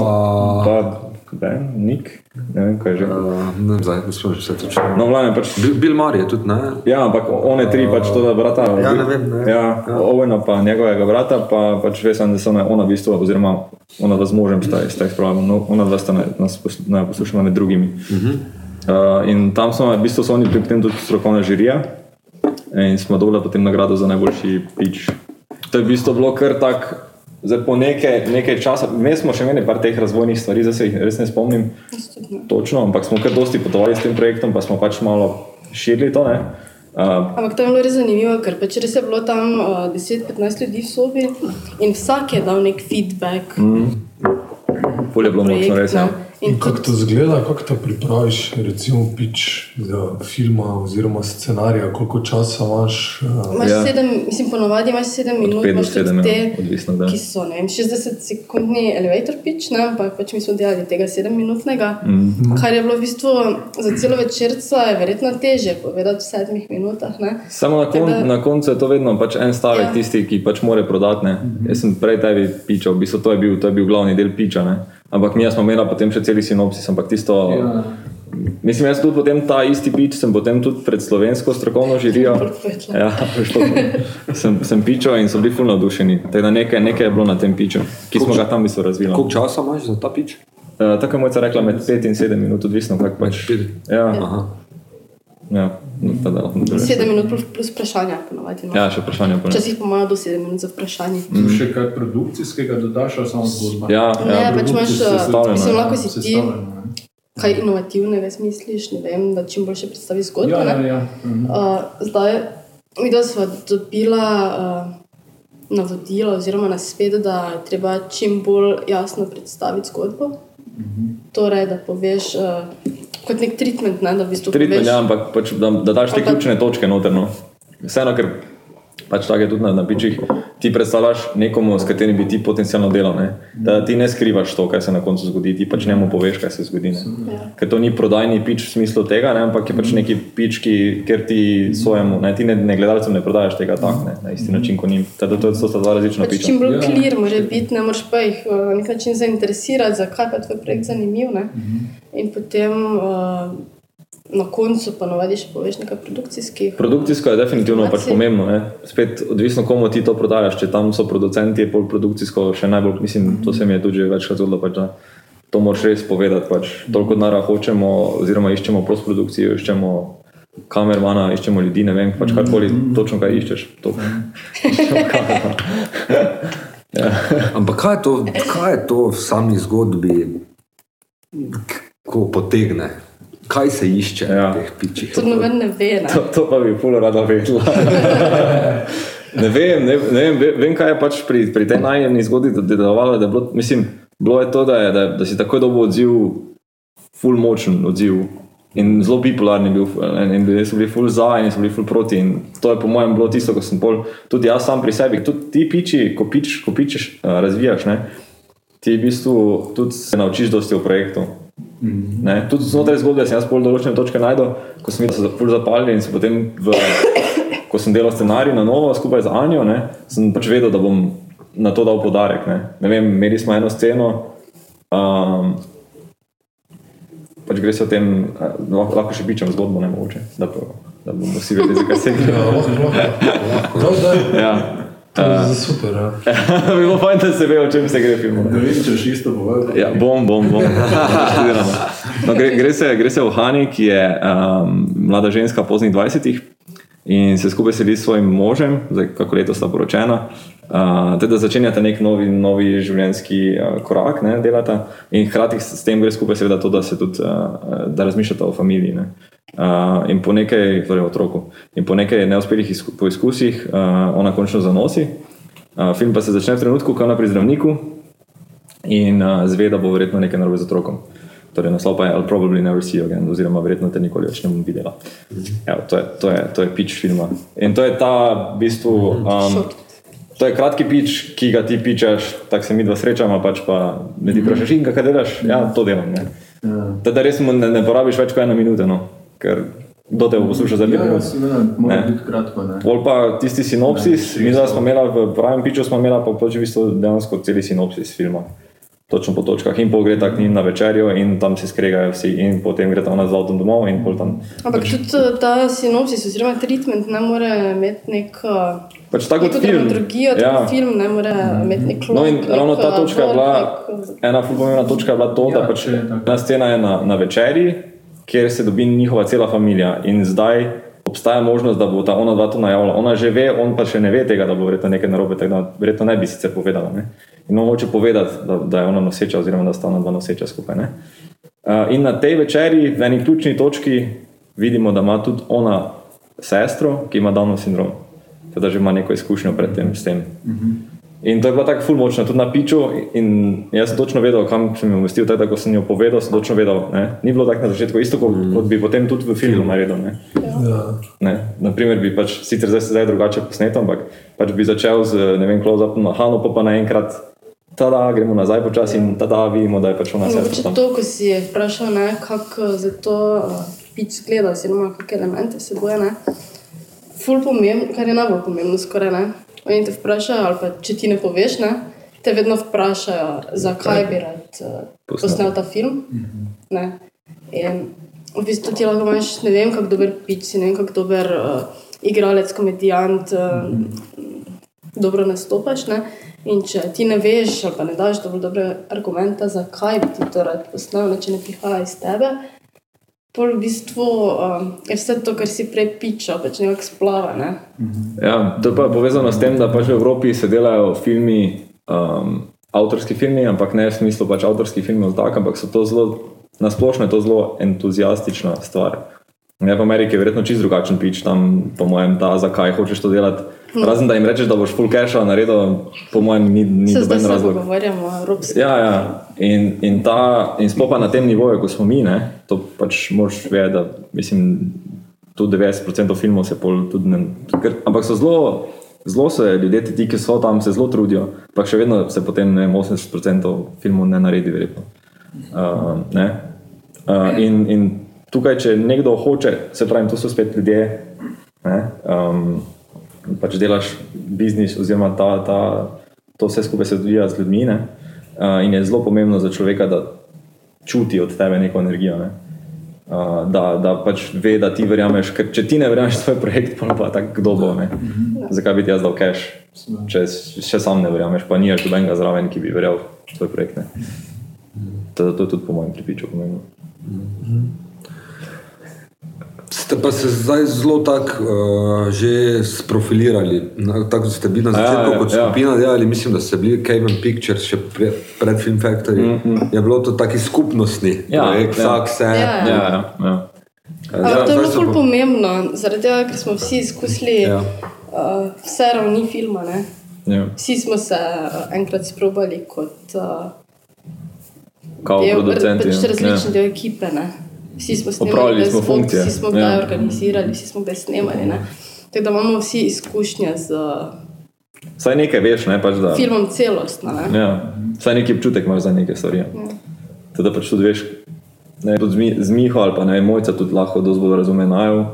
pa Ben, Nick, ne vem, kaj je že. Uh, ne vem, zdaj ne spomnim se točno. No, glavno pač. Bill, Bill Murray je tudi, ne? Ja, ampak one tri, pač to, da brata. Ja, ne vem, ne. Ja, ja. Owena pa njegovega brata, pa pač veš, da so ona v bistvu, oziroma ona dva z možem sta, sta jih spravila, no, ona dva sta na- nas pos- na- poslušala med drugimi. Uh -huh. uh, in tam smo, v bistvu so oni bili potem tudi strokovna žirija in smo dobili potem nagrado za najboljši pič. To je v bistvu bilo kar tak. Zdaj, po nekaj, nekaj časa, mi smo še imeli par teh razvojnih stvari, zdaj se jih res ne spomnim točno, ampak smo kar dosti potovali s tem projektom, pa smo pač malo širili to. Ne? Uh, Ampak to je bilo res zanimivo, ker pač res je bilo tam uh, 10-15 ljudi v sobi in vsak je dal nek feedback. Mm. Polje je bilo močno, res. Ja. In kako to zgleda, kako to pripraviš, recimo, pič za filma oziroma scenarija, koliko časa imaš? Uh, Imaš Ja. ja. sedem, mislim, ponovadi imaš sedem minut, imaš tudi sedem, ja, te, odvisno, da. ki so ne vem, 60-sekundni elevator pitch, ne, ampak pač mi smo delali tega sedemminutnega, mm. -hmm. kar je bilo v bistvu za celo večerco je verjetno teže povedati v sedmih minutah. Ne. Samo na, kon, Tako da- na koncu je to vedno pač en stavek, ja. Ja. tisti, ki pač more prodati. Ne. Jaz sem prej tebi pičal, v bistvu to je bil, to je bil glavni del piča. Ne. Ampak mi smo imeli potem še celi sinopsis, ampak tisto. Ja. Mislim, jaz tudi potem ta isti pič sem potem tudi pred slovensko strokovno žirijo. (laughs) Ja, to, sem, sem pičal in so bili fulno navdušeni. Tako da Nekaj, nekaj je bilo na tem piču, ki smo ga tam v bistvu razvili. Koliko časa imaš za ta pič? Uh, tako je mojca rekla, med 5 in 7 minut, odvisno kako pač. Ja, Aha. ja, no. Sedem minut plus, plus vprašanja, ponovadi. No. ja, še vprašanje. pa ne. Včasih imajo do sedem minut za vprašanje. Tu še kaj produkcijskega dodaš, ali samo zgodba? Ja, Ne, ja, pač imaš, eh, mislim, ja. lahko si ti kaj inovativnega smisliš, ne vem, da čim boljše predstaviš zgodbo. Ja, ja, ja. Mhm. Uh, zdaj, mi da smo dobila uh, navodila oziroma nasvet, da je treba čim bolj jasno predstaviti zgodbo. Torej, da poveš uh, kot nek treatment, ne, da v bistvu Treatment, poveš. ja, ampak pač, da, da daš te ključne točke noterno. Vseeno, ker pač tako je tudi na, na pičih, ti predstavljaš nekomu, s katerim bi ti potencialno delal. Ne? Da ti ne skrivaš to, kaj se na koncu zgodi, ti pač njemu poveš, kaj se zgodi. Ne? Ja. Ker to ni prodajni pič v smislu tega, ne? ampak je pač neki pič, ki, ker ti svojemu, ne? ti ne, ne gledalcem ne prodajaš tega tako, ne? na isti način kot njim. Teda to, to sta dva različna Pač piča. čim bolj Ja. klir mora biti, ne moreš pa jih uh, na nek način zainteresirati, zakaj pa tvoj projekt zanimiv. Ne? In potem uh, na koncu pa navadi še poveš nekaj produkcijskih. Produkcijsko je definitivno pač pomembno. Ne? Spet odvisno, komu ti to prodajaš. Če tam so producenti, je pol produkcijsko še najbolj, mislim, to se mi je tudi že večkrat zgodilo. Pač, da to moraš res povedati. Pač. Toliko denarja hočemo, oziroma iščemo postprodukcijo, iščemo kamermana, iščemo ljudi, ne vem, pač karkoli, točno kaj iščeš. To. (laughs) Ampak kaj je, to, kaj je to v sami zgodbi, ko potegne? Kaj se išče Ja. v teh pičih? To noben ne ve. Ne? To, to pa bi puno rada vedela. (laughs) ne vem, ne, ne vem, ve- vem, kaj je pač pri, pri tej najemni zgodbi da- delovalo. Da je bilo, mislim, bilo je to, da, je, da, da si takoj dobil odziv, full močen odziv. In zelo bipolarni bil, in in ljudje so bili ful za, in so bili ful proti. In to je po mojem bilo tisto, ko sem pol, tudi jaz sam pri sebi, tudi ti piči, ko, pič, ko pičeš, uh, razvijaš, ne, ti v bistvu tudi se naučiš dosti o projektu. Ne, tudi znotraj zgodbe sem jaz pol določene točke najdel, ko sem videl, da so ful zapalili in se potem, v, ko sem delal scenarij na novo skupaj z Anjo, ne, sem pač vedel, da bom na to dal podarek. Ne. Ne vem, imeli smo eno sceno, um, pač gre se o tem, lahko lahko še pičem zgodbo, ne mogoče, da, pa, da bomo vsi vedeli, zakaj se gre. (laughs) Ja, To je super, ja. (laughs) Bi bilo fajn, da se ve, o čem se gre v filmu. Ne vem, če še isto povedal. Ja, bom, bom, bom. (laughs) No, gre, gre, se, gre se o Hani, ki je um, mlada ženska poznih 20 in se skupaj sedi s svojim možem, zdaj kako leto sta poročena. Uh, teda začenjata nek novi, novi življenjski uh, korak, ne, delata in hkrati s tem gre skupaj seveda to, da se tudi, uh, da razmišljata o familiji. Uh, in po nekaj, torej otroku, in po nekaj neuspelih izku, poizkusih uh, ona končno zanosi. Uh, film pa se začne v trenutku, ko je ona pri zdravniku in uh, zve, da bo verjetno nekaj narobe z otrokom. Torej, naslov pa je I'll probably never see you again, oziroma verjetno te nikoli več ne bom videla. Evo, to, je, to, je, to je pitch filma. In to je ta, v bistvu, um, to je kratki pitch, ki ga ti pičaš, tako se mi dva srečamo, pač pa ne ti vprašaš, in kaj delaš, ja, to delam. Ne. Teda res mu ne, ne porabiš več kot eno minuto, no, ker do te bo poslušal za pet Ja, minut. seveda, mora biti kratko. Pol pa tisti sinopsis, mi dva smo imeli v pravem piču, smo imeli pa pač v bistvu dejansko celi sinopsis filma. Točno po točkah in pol gre tak njim na večerjo in tam se skregajo vsi in potem gre ta ona z avtom domov in pol tam. Ampak tudi eh, ta sinopsis oziroma treatment ne more imeti nek, eh, Pač tako kot film. dramaturgijo, tako Ja. film ne more imeti nek No in ravno ta eh, točka je bila, nek, ena pomembna točka je bila to, da Ja, pač je tako. ena scena je na, na večerji, kjer se dobi njihova cela družina in zdaj obstaja možnost, da bo ta ona dva to najavila. Ona že ve, on pa še ne ve tega, da bo verjetno nekaj narobe, tako da verjetno ne bi sicer povedala. Ne? In on hoče povedati, da, da je ona noseča oziroma da sta ona dva noseča skupaj. Ne? Uh, in na tej večerji, v eni ključni točki, vidimo, da ima tudi ona sestro, ki ima Downov sindrom. Teda že ima neko izkušnjo pred tem. tem. In to je bila tako ful močna, tudi na piču. In jaz sem točno vedel, kam sem jo umestil, tako da ko sem jo povedal, sem točno vedel. Ne? Ni bilo tako na začetku, isto kot, mm. kot bi potem tudi v filmu naredil. Ne? Ja. Ne? Naprimer, bi pač, sicer zdaj zdaj drugače posneto, ampak pač bi začel z ne vem, close-upom na Hanu, pa pa naenkrat, tada gremo nazaj počasi in tada vidimo, da je pač ona Mogoče sestra tam. to, ko si je vprašal, ne, kako za to uh, pič zgleda, oziroma kakšne elemente se boje. Ne. Ful pomembno, kar je najbolj pomembno, skoraj ne. Oni te vprašajo, ali pa če ti ne poveš, ne, te vedno vprašajo, zakaj bi rad uh, posnel ta film. Ne. In v bistvu ti lahko imaš, ne vem, kako dober pič, ne vem, kako dober uh, igralec, komedijant, uh, dobro nastopaš. Ne? In če ti ne veš, ali pa ne daš dovolj dobre argumente, zakaj bi ti to rad posnel, ne, če ne prihaja iz tebe, pol v bistvu um, je vse to, kar si prej pičal, pač nekako splava. Ne? Ja, to je pa povezano s tem, da pač v Evropi se delajo filmi, um, avtorski filmi, ampak ne v smislu pač avtorskih filmov, tak, ampak so to zelo, nasplošno je to zelo entuzijastična stvar. Ja, v Ameriki je verjetno čist drugačen pič, tam po mojem ta, zakaj hočeš to delati. Razen da jim rečeš, da boš full cache naredil, po mojem ni, ni Se zdaj noben se razlog. pogovarjamo o evropski. Ja, ja. In, in, ta, in sploh pa na tem nivoju, ko smo mi, ne, to pač moš vedeti, da mislim, tudi 90% filmov se pol tudi ne. Ker, ampak so zelo, zelo se ljudje, ti, ki so tam, se zelo trudijo, pa še vedno se potem ne, vem, 80% filmov ne naredi, verjetno. Uh, ne. uh, in, in tukaj, če nekdo hoče, se pravi, to so spet ljudje. Ne, um, pač delaš biznis, oziroma ta, ta, to vse skupaj se odvija z ljudmi. Ne? Uh, in je zelo pomembno za človeka, da čuti od tebe neko energijo. Ne? Uh, da, da pač ve, da ti verjameš, ker če ti ne verjameš v svoj projekt, pa, pa tako kdo bo. Ne? Zakaj bi ti jaz dal cash, če še sam ne verjameš, pa nimaš nobenega zraven, ki bi verjel v svoj projekt. Ne? To, to je tudi po mojem pripričanju pomembno. Ste pa se zdaj zelo tako uh, že sprofilirali, tako ste bili na Ja, začetku ja, kot ja. skupina delali, mislim, da ste bili Cayman Pictures še pre, pred Film Factory. Mm -hmm. Je bilo to taki skupnostni Ja, projekt, ja. vsak se. Ja, Ja, ja, ja. Ampak to je bilo pa- pomembno, zaradi tega, ker smo vsi izkusili Ja. uh, vse ravni filma. Ne? ja. Vsi smo se uh, enkrat sprobali kot uh, Kao del, producenti. pač ja. različni del ekipe. Ne? Vsi smo snemali, Opravljali kdaj smo funkcije. Vsi smo kdaj Ja. organizirali, vsi smo kdaj snemali. Ne? Tako da imamo vsi izkušnje z Saj nekaj veš, ne pač da. filmom celostno. Ne? Ja, saj neki občutek imaš za neke stvari. Ja. Teda pač tudi veš, ne, tudi z, mi, z Miho ali pa ne, mojca tudi lahko dosti bolj razume najo,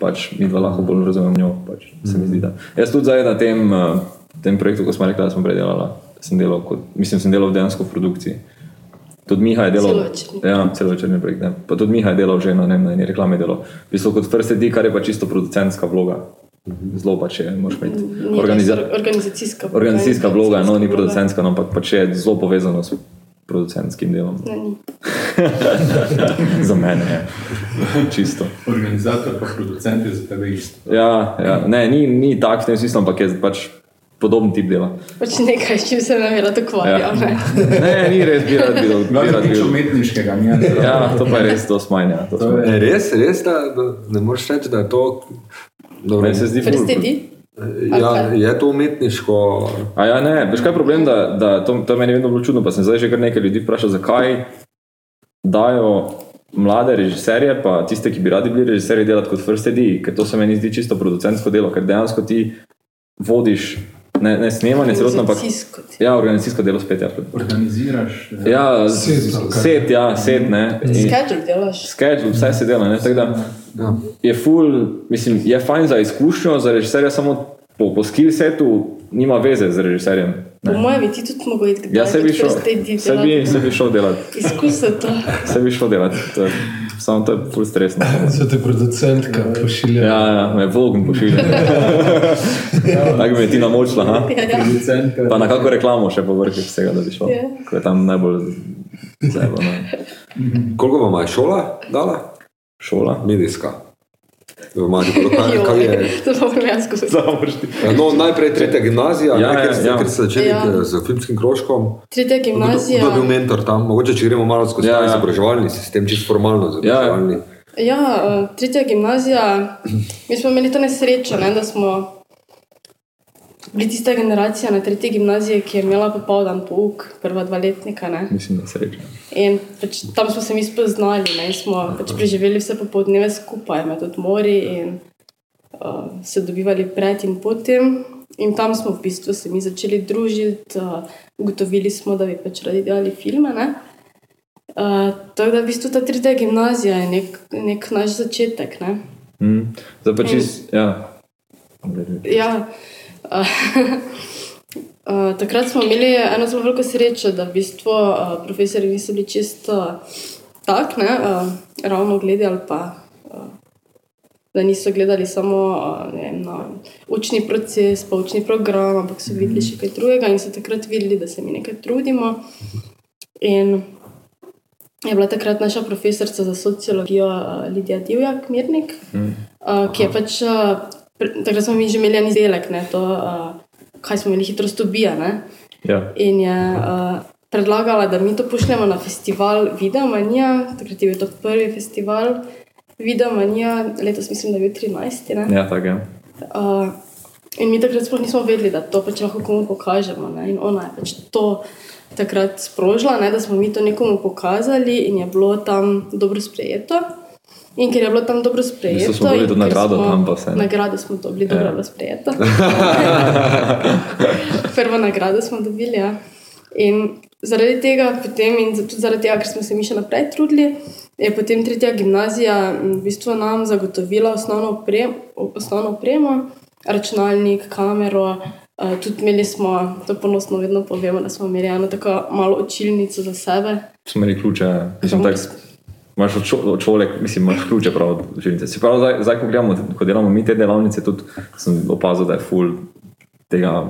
pač mi dva lahko bolj razumemo njo. Pač, se mi zdi, da. Jaz tudi zdaj na tem, uh, tem projektu, ko smo rekli, da smo predelali, sem delal, kot, mislim, sem delal dejansko v produkciji. Tudi Miha je delal. Ja, celovečerni projekt. Ne. Pa tudi Miha je delal že na, ne, na eni reklami. Delal. V bistvu kot First AD, kar je pa čisto producentska vloga. Zelo pač je, moraš imeti. Ni Organiza organizacijska vloga. organizacijska vloga, no, ni producentska, no, ampak pač je zelo povezano s producentskim delom. Ne, ni. (laughs) Za mene je čisto. Organizator pa producent je za tebe isto. Ja, ja. Ne, ni, ni tak v tem smislu, ampak je pač podoben tip dela. Pač nekaj, s čim se nam je rad ukvarjal. Ja. ne. (laughs) Ne, ni res, bi rad bil. Bi rad bil. umetniškega, ne? (laughs) Ja, to pa je res, to smanja. To To smanja. je- res, res, da da ne moreš reči, da je to. Dobro, Meni se zdi Prestedi? ja, je to umetniško. A ja, ne, veš kaj je problem, da, da to, to je meni vedno bilo čudno, pa sem zdaj že kar nekaj ljudi vprašal, zakaj dajo mlade režiserje, pa tiste, ki bi radi bili režiserji, delati kot first AD, ker to se meni zdi čisto producentsko delo, ker dejansko ti vodiš ne, ne snemanje, celotno, ti. ja, organizacijsko delo spet. Ja, Organiziraš. eh, ja Set, set, ja, set, ne. In- Schedule delaš. Schedule, vse se dela. Ne? Da Ja. je ful, mislim, je fajn za izkušnjo, za režiserja, samo po, po skill setu nima veze z režiserjem. Po mojem ti tudi mogel iti Ja, se bi šel, se bi, se bi šel delati, Izkusite to. se bi šel delati. Je, samo to je ful stresno. (laughs) Zdaj te producentka pošilja. Ja, ja, me vlogom pošilja. (laughs) Tako bi me ti namočila, ha? Ja, ja. Pa na kako reklamo še povrh vsega, da bi šel. Ja. Ko je tam najbolj ne. Koliko vam je šola dala? Šola. Medijska. V Mariboru, kaj, kaj je? (laughs) Završti. No, najprej tretja gimnazija, Ja, ne, ker, ja, ja. ker ste začeli Ja. ja. z filmskim krožkom. Tretja gimnazija. kdo je bil mentor tam? Mogoče, če gremo malo skozi Ja, ja, ja. izobraževalni sistem, čisto formalno izobraževalni. Ja, eh, tretja gimnazija. (clears throat) Mi smo imeli to nesrečo, ne, da smo bili tista generacija na tretji gimnaziji, ki je imela popoldan pouk, prva dva letnika. Ne. Mislim, da se reče. In pač tam smo se mi spoznali ne, smo pač preživeli vse popoldneve skupaj med odmori in uh, se dobivali pred in potem. In tam smo v bistvu se mi začeli družiti, uh, ugotovili smo, da bi pač radi delali filme. Ne. Uh, tako da v bistvu ta tretja gimnazija je nek, nek naš začetek. Ne. Mm. Zdaj pa čist, ja. Ja, uh, (laughs) takrat smo imeli eno zelo veliko srečo, da v bistvu uh, profesori niso bili čisto tak, ne, uh, ravno gledali ali pa. Uh, Da niso gledali samo vem, na učni proces, pa učni program, ampak so videli še kaj drugega in so takrat videli, da se mi nekaj trudimo. In je bila takrat naša profesorica za sociologijo Lidija Divjak, Mirnik, mm. ki je pač. Takrat smo mi že imeli en izdelek, ne, to, uh, kaj smo imeli, hitrost ubija. Ne, Ja. in je uh, predlagala, da mi to pošljemo na festival Videomanija, takrat je bil to prvi festival Videomanija, letos mislim, da je bil 13. Ne? Ja, tako je. Uh, in mi takrat sploh nismo vedeli, da to pač lahko komu pokažemo. Ne? In ona je pač to takrat sprožila, ne? da smo mi to nekomu pokazali in je bilo tam dobro sprejeto. In ker je bilo tam dobro sprejeto, smo dobili tudi nagrado smo- tam pa vse? Nagrado smo dobili, dobro Ja. bilo sprejeto. (laughs) Prvo nagrado smo dobili. Ja. In zaradi tega, potem, in tudi zaradi tega, ker smo se mi še naprej trudili, je potem tretja gimnazija v bistvu nam zagotovila osnovno opremo, osnovno opremo računalnik, kamero. Uh, tudi imeli smo, to ponosno vedno povemo, da smo imeli eno tako malo učilnico za sebe. Smo imeli ključe, mislim, tak, imaš od, šo, od šole, mislim, imaš ključe prav od učilnice. Se pravi, zdaj, zdaj, ko gledamo, ko delamo mi te delavnice, tudi sem opazil, da je full tega.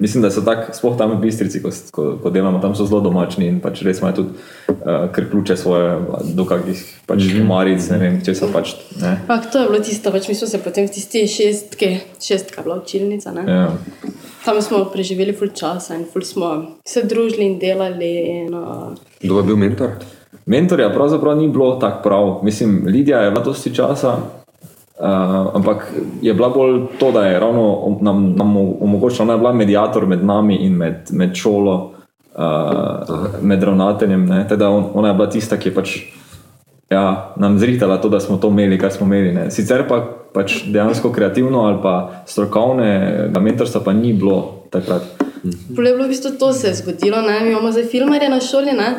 Mislim, da so tako, sploh tam v Bistrici, ko, ko, ko delamo, tam so zelo domačni in pač res imajo tudi uh, kar ključe svoje, do kakih pač mm -hmm. maric, ne vem, če so pač. Ne. Pak, to je bilo tisto, pač mi smo se potem v tisti šestki, šestka bila učilnica. Ne? Ja. Tam smo preživeli ful časa in ful smo se družili in delali. In, uh, Kdo je bil mentor? Mentorja pravzaprav ni bilo tako prav. Mislim, Lidija je bila dosti časa, uh, ampak je bila bolj to, da je ravno nam, nam omogočila, da je bila medijator med nami in med, med šolo, uh, med ravnateljem. Teda on, ona je bila tista, ki je pač ja, nam zrihtala to, da smo to imeli, kar smo imeli. Ne. Sicer pa pač dejansko kreativno ali pa strokovne mentorstva pa ni bilo takrat. Pol je bilo v bistvu to se je zgodilo, ne? mi imamo zdaj filmarje na šoli, ne?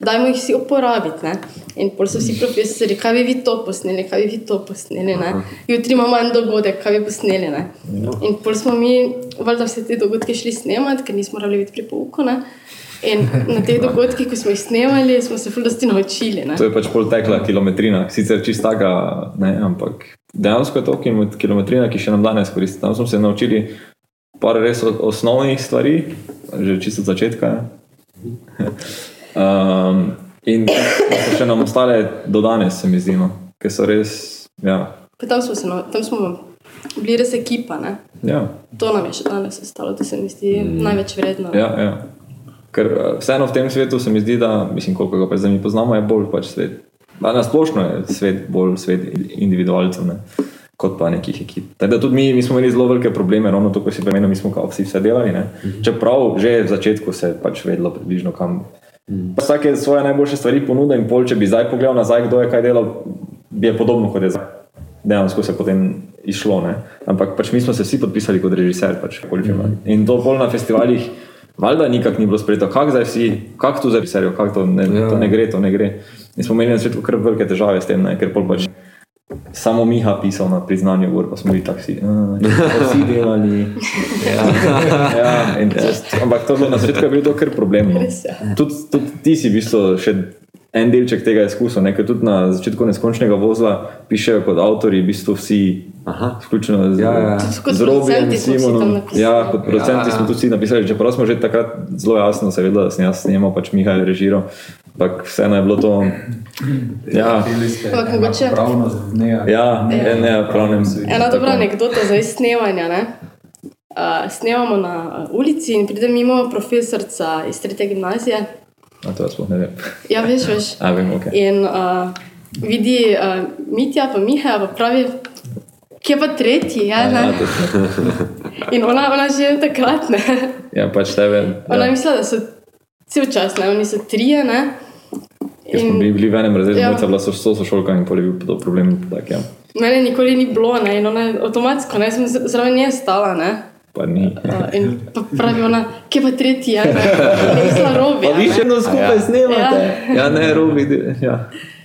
Dajmo jih vsi uporabiti. Ne? In pol so vsi profesori, kaj bi vi to posneli, kaj bi vi to posneli. Ne? Jutri imamo en dogodek, kaj bi posneli. Ne? In pol smo mi, valjda vse te dogodke šli snemati, ker nismo morali biti pri pouku. Ne? In na teh (laughs) dogodkih, ko smo jih snemali, smo se fuldosti naučili. Ne? To je pač pol tekla kilometrina, sicer čistaka, ne, ampak dejansko je to kilo- kilometrina, ki še nam danes koristi. Tam smo se naučili par res osnovnih stvari, že čisto od začetka. (laughs) Um, in so še nam ostale do danes, se mi zdi, no, ker so res. Ja, Pa tam smo, se, nau- tam smo bili res ekipa. Ne? ja, To nam je še danes ostalo, da se mi zdi mm. največ vredno. ja, ja. Ker eh, vseeno v tem svetu se mi zdi, da, mislim, koliko ga pa zdaj mi poznamo, je bolj pač svet. Na splošno je svet bolj svet individualcev. Ne? Kot pa nekih ekip. Tako da tudi mi, mi smo imeli zelo velike probleme, ravno to, ko si premenil, mi smo kao vsi vse delali. Ne? Čeprav že v začetku se je pač vedelo približno kam. Vsak je svoje najboljše stvari ponudil in pol, če bi zdaj pogledal nazaj, kdo je kaj delal, bi je podobno kot je zdaj. Dejansko se je potem išlo. Ne? Ampak pač mi smo se vsi podpisali kot režiser. Pač, in to bolj na festivalih, valjda nikak ni bilo sprejeto, kako zdaj vsi, kako tu zdaj režiserjo, kako to, ne, Ja. to ne gre, to ne gre. In smo imeli na svetu kar velike težave s tem, ne? ker pol pač samo Miha pisal na priznanju, gor pa smo bili taksi. Vsi delali. (laughs) Ja, (laughs) ja, in, ampak to je bilo na svetu, je bil to kar problem. No. Je. Tudi, tudi ti si v bistvu še en delček tega izkusil, ne? ker tudi na začetku neskončnega vozla pišejo kot avtori, v bistvu vsi. Aha. Vključno z, Ja, ja. Kot z Robijem, Simonom. Ja, kot producenti Ja, ja. smo tudi vsi napisali, čeprav smo že takrat zelo jasno se vedeli, da sem jaz snemal, pač Mihaj režiral. Ampak vseeno je bilo to. Ja, Ampak mogoče- pravno ne. ja, ne, ne, pravnem. Ena dobra anekdota za snemanje. Ne? Uh, snemamo na ulici in pride mimo profesorica iz tretje gimnazije. A to jaz sploh ne vem. Ja, veš, (laughs) veš. A vem, ok. In uh, vidi uh, Mitja, pa Miha, pa pravi, kje pa tretji. Ja, Ja, ne? sem- (laughs) in ona, ona že takrat ne. ja, pač tebe. Ona je Ja. mislila, da so cel čas, ne, oni so trije. Ne? Ker smo bili, bili v enem razredu, Ja. ja. bila so so sošolka in pol je bil to problem. Tak, ja. Mene nikoli ni bilo, ne? in ona je avtomatsko, ne, sem zraven nje stala. Ne? Pa ni. Uh, in pa pravi ona, kje pa tretji, ja, ne, (laughs) robi. Pa vi še eno skupaj Ja. snemate. Ja, ne, robi. Ja.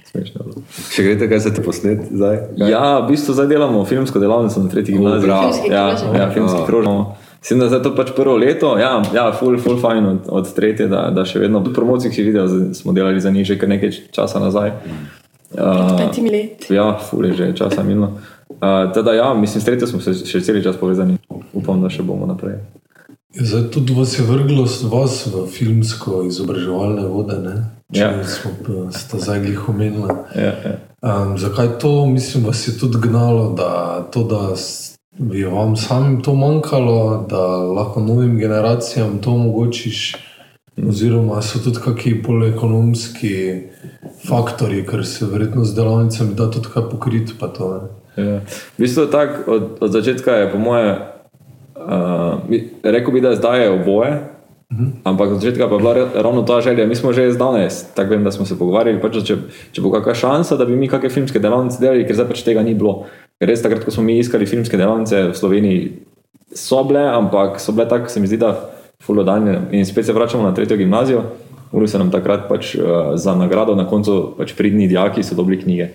Smešno. bilo. Še greste, kaj se ti posnet zdaj? Kaj? Ja, v bistvu zdaj delamo filmsko delavnico na tretji gimnaziji. Filmski Ja, ja, filmski Ja. krožek. imamo. Mislim, da je to pač prvo leto, ja, ja full, full fine od, od tretje, da, da še vedno. Tudi promocij si videl, smo delali za njih že kar nekaj časa nazaj. Uh, Petimi leti. ja, full je že časa minilo. Uh, teda ja, mislim, s tretjo smo se še cel čas povezani. Upam, da še bomo naprej. Ja, Zdaj tudi vas je vrglo vas v filmsko izobraževalne vode, ne? Če Ja. smo sta zdaj glih omenila. Ja, ja. Um, zakaj to, mislim, vas je tudi gnalo, da to, da je vam samim to manjkalo, da lahko novim generacijam to omogočiš, oziroma so tudi kakšni polekonomski faktori, ker se verjetno z delavnicami da tudi kaj pokriti. To, ne. Ja. V bistvu je tako, od, od začetka je po moje, uh, rekel bi, da zdaj je oboje, ampak od začetka pa je bila ravno ta želja. Mi smo že danes, tako vem, da smo se pogovarjali, pač, če, če bo kakšna šansa, da bi mi kakšne filmske delavnice delali, ker zdaj pač tega ni bilo. Ker res takrat, ko smo mi iskali filmske delavnice v Sloveniji, so bile, ampak so bile tako, se mi zdi, da fulodanje. In spet se vračamo na tretjo gimnazijo. Uri se nam takrat pač, uh, za nagrado na koncu pač pridni dijaki so dobili knjige.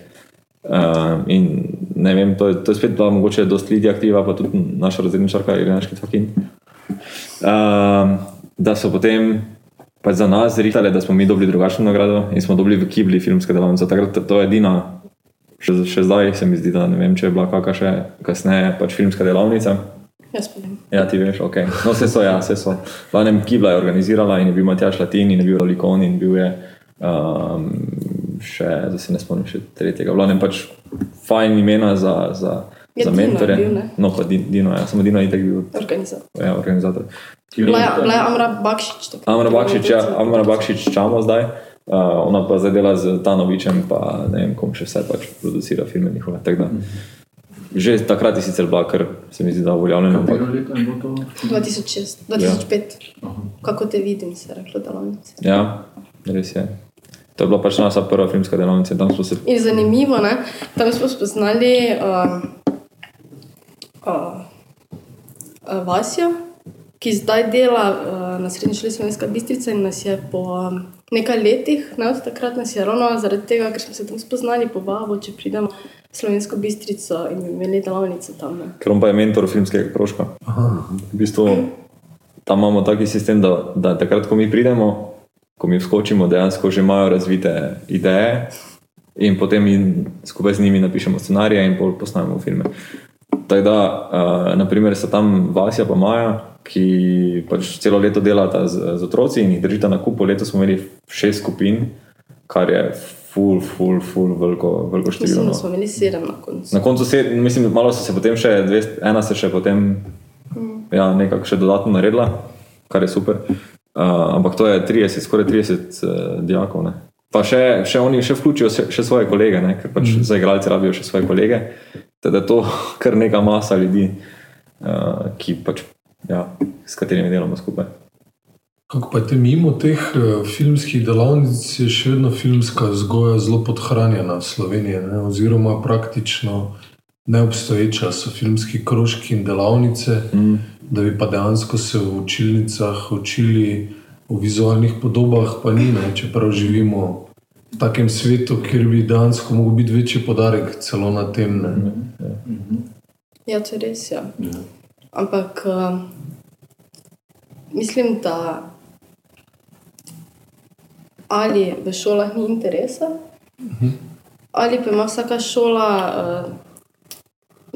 Uh, in ne vem, to je, to je spet bila mogoče dosti ljudi aktiva, pa tudi naša razredničarka Irena Šketfakin. Um, da so potem pač za nas zrihtali, da smo mi dobili drugačno nagrado in smo dobili v Kibli filmske delavnice. Takrat to je edina, še, še zdaj se mi zdi, da ne vem, če je bila kakšna še kasneje pač filmska delavnica. Jaz pa vem. Ja, ti veš, ok. No, vse so, ja, vse so. Glavnem, Kibla je organizirala in je bil Matjaš Latin in je bil Likon in bil je um, še, zdaj se ne spomnim še tretjega. Glavnem pač fajn imena za, za, Ja, za je mentore. bil, no, pa Di- Dino, ja, samo Dino je itek bil Organizator. ja, organizator. Bila je, je Amra Bakšič. takrat. Amra Bakšič, ja, Amra Bakšič čamo zdaj. Uh, ona pa zdaj dela z Tanovičem, pa ne vem, kom še vse pač producira filme njihove. tako da. Že takrat je sicer bila, kar se mi zdi, da uveljavljena. ampak- Katero leto je bilo to? 2006, 2005. Kako te vidim, se je reklo delavnice. Ja, res je. To je bila pač naša prva filmska delavnica se. In zanimivo, ne? tam smo spoznali uh, uh, uh, Vasjo, ki zdaj dela uh, na srednji šoli Slovenska Bistrica in nas je po um, nekaj letih, ne od takrat nas je ravno zaradi tega, ker smo se tam spoznali, povabo, če pridemo v Slovensko Bistrico in bi imeli delavnico tam. Ne? Ker on pa je mentor filmskega krožka. V bistvu, tam imamo taki sistem, da, da takrat, ko mi pridemo, ko mi vskočimo, dejansko že imajo razvite ideje in potem mi skupaj z njimi napišemo scenarije in pol posnamemo filme. Tako da, uh, naprimer, so tam Vasja pa Maja, ki pač celo leto delata z, z otroci in jih držita na kupu. Letos smo imeli šest skupin, kar je ful, ful, ful, veliko, veliko število. Mislim, no. smo imeli sedem na koncu. Na koncu se, mislim, malo so se potem še, dve, ena se še potem ja, nekako še dodatno naredila, kar je super. Uh, ampak to je 30, skoraj 30 uh, dijakov. Ne. Pa še, še oni še vključijo še, še svoje kolege, ne, ker pač mm. za igralce rabijo še svoje kolege. Teda je to (laughs) kar neka masa ljudi, uh, ki pač, ja, s katerimi delamo skupaj. Kako pa te mimo teh eh, filmskih delavnic je še vedno filmska vzgoja zelo podhranjena v Sloveniji, ne? oziroma praktično neobstoječa so filmski krožki in delavnice, mm. Da bi pa dejansko se v učilnicah učili o vizualnih podobah, pa ni, ne? čeprav živimo v takem svetu, kjer bi dejansko mogel biti večji podarek celo na tem. Ne? Ja, to je res. Ja. Ampak uh, mislim, da ali v šolah ni interesa, ali pa ima vsaka šola uh,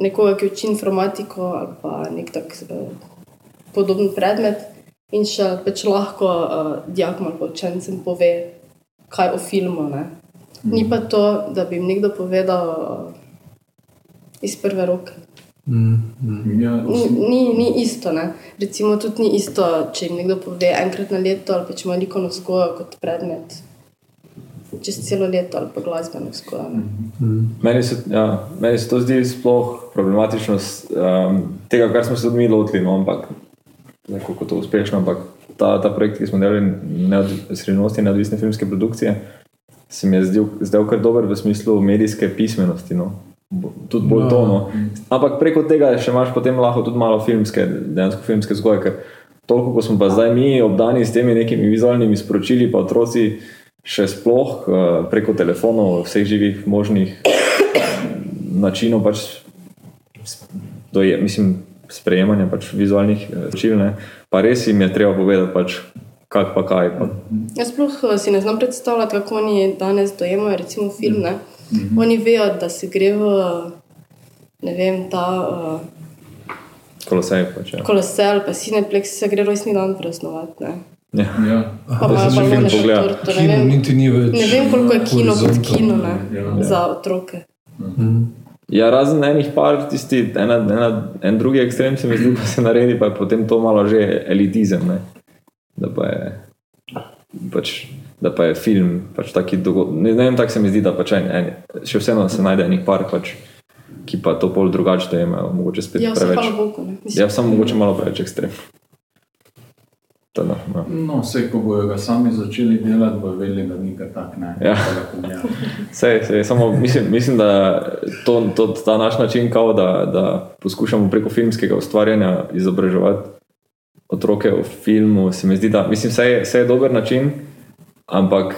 nekoga, ki uči informatiko ali pa nek tak uh, podoben predmet in še pač lahko uh, dijakom ali pa učencem pove, kaj o filmu. Ne? Ni pa to, da bi jim nekdo povedal uh, iz prve roke. Ja, Ni, ni, ni isto. Ne? Recimo, tudi ni isto, če jim nekdo pove enkrat na leto, ali pa če ima likovno vzgojo kot predmet čez celo leto, ali pa glasbeno vzgojo. ne. Meni se, ja, meni se to zdi sploh problematično um, tega, kar smo se tudi mi lotili, no, ampak kako to uspešno, ampak ta, ta projekt, ki smo delali, neodvi- srednjosti neodvisne filmske produkcije, se mi je zdel, zdel kar dober v smislu medijske pismenosti. No. Tudi bolj Ja. to. No. Ampak preko tega še imaš potem lahko tudi malo filmske, dejansko filmske vzgoje, ker toliko, ko smo pa zdaj mi obdani s temi nekimi vizualnimi sporočili, pa otroci še sploh eh, preko telefonov, vseh živih možnih načinov pač doje, mislim, sprejemanja pač vizualnih eh, čil, ne, pa res jim je treba povedati, pač, kak pa kaj. Pa. Jaz sploh eh, si ne znam predstavljati, kako oni danes dojemajo recimo film. Ne? Oni vejo, da se gre v ne vem, ta uh, Kolosej pač. Ja. kolosel, pa Cineplex, se gre rojstni dan praznovati. ne. Ja. ja. Pa film balone še pogledal. torto. Ne vem, niti ni več. ne vem, koliko je kino kot kino ne? Ja. za otroke. ja, razen enih par, tisti, ena, ena, en drugi ekstrem se mi zdi, da se naredi, pa je potem to malo že elitizem. Ne? Da pa je. Pač, Da pa je film, pač taki dogodek. Ne, ne vem, tako se mi zdi, da pač en, en, še vseeno se najde enih par, pač, ki pa to pol drugače dojemajo, mogoče spet Ja, preveč. Bogu. ne. Mislim, Ja, samo mogoče malo preveč ekstrem. To, no, no. No, vse, ko bojo ga sami začeli delati, bojo vedeli, da ni ga tak, ne. Ja. Pomijati. Sej, sej, samo mislim, mislim, da to, to, ta naš način, kao, da, da poskušamo preko filmskega ustvarjanja izobraževati otroke v filmu, se mi zdi, da mislim, vse je, vse je dober način, ampak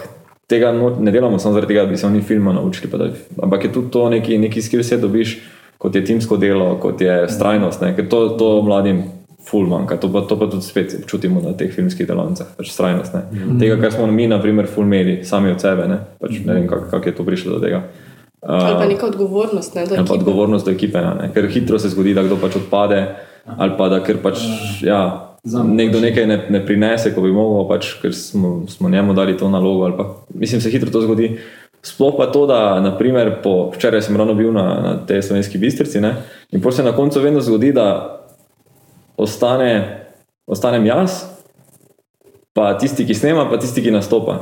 tega no, ne delamo samo zaradi tega, da bi se oni filma naučili. Da, ampak je tudi to neki, neki skill set dobiš, kot je timsko delo, kot je strajnost, ne, ker to, to mladim. Ful manjka, to pa, to pa tudi spet čutimo na teh filmskih delavnicah, pač strajnost. Ne. Tega, kar smo mi, na primer, ful imeli, sami od sebe, ne, pač ne vem, kako kak je to prišlo do tega. ali pa neka odgovornost. Ne, do Ali pa odgovornost do ekipe, ne? ker hitro se zgodi, da kdo pač odpade, ali pa da ker pač, ja, Zame nekdo pač- nekaj ne, ne prinese, ko bi mogel, pač, ker smo, smo njemu dali to nalogo. ali Pa, mislim, se hitro to zgodi. Sploh pa to, da naprimer, po, včeraj sem ravno bil na, na tej slovenski bistrici ne? in potem se na koncu vedno zgodi, da ostane, ostanem jaz, pa tisti, ki snema, pa tisti, ki nastopa.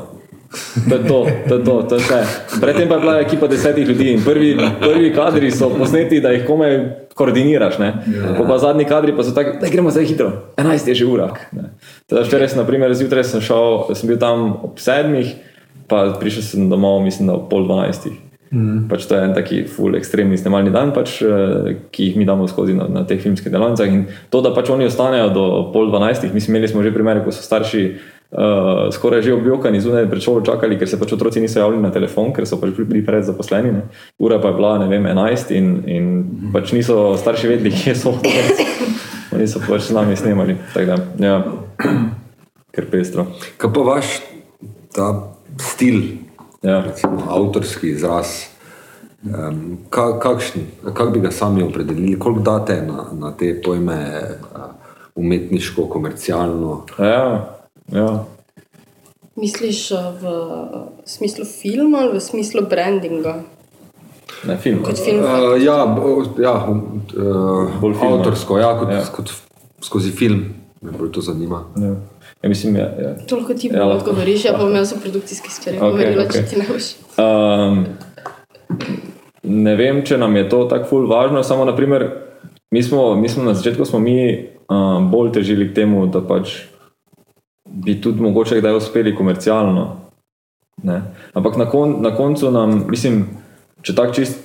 To je to, to je to, to je vse. Predtem pa je bila ekipa desetih ljudi in prvi, prvi kadri so posneti, da jih komaj koordiniraš. Ne? Po pa zadnji kadri pa so tako, da gremo zdaj hitro, 11 je že ura. včeraj sem, naprimer, zjutraj sem šel, sem bil tam ob sedmih, pa prišel sem domov, mislim, da ob pol dvanajstih. Mm. Pač to je en taki full ekstremni snemalni dan, pač, eh, ki jih mi damo skozi na, na teh filmskih delavnicah. In to, da pač oni ostanejo do pol dvanajstih, mislim, imeli smo že primere, ko so starši uh, skoraj že objokani zunaj pred šolo čakali, ker se pač otroci niso javili na telefon, ker so pač bili pred zaposleni. Ne. Ura pa je bila, ne vem, 11 in, in pač niso starši vedeli, kje so otroci. Oni so pač z nami snemali. Da, ja. Ker pestro. Kaj pa vaš ta stil, Ja. recimo, avtorski izraz, um, ka, kakšen, kako bi ga sami opredelili, koliko date na, na te pojme uh, umetniško, komercialno? Ja, ja. Misliš uh, v smislu filma ali v smislu brandinga? Ne, film. Kot film? Uh, ja, bo- ja uh, Bolj avtorsko, ja, kot, Ja. ja. kot skozi film. Me bolj to zanima. Ja. Ja, mislim, ja, ja. Toliko ti Ja, odgovoriš, ja pa bom jaz o produkcijskih stvareh Okej, govorila, okej. če ti ne boš. Um, ne vem, če nam je to tako ful važno, samo naprimer, mi smo, mi smo na začetku smo mi um, bolj težili k temu, da pač bi tudi mogoče kdaj uspeli komercialno. Ne? Ampak na, kon, na koncu nam, mislim, če tako čist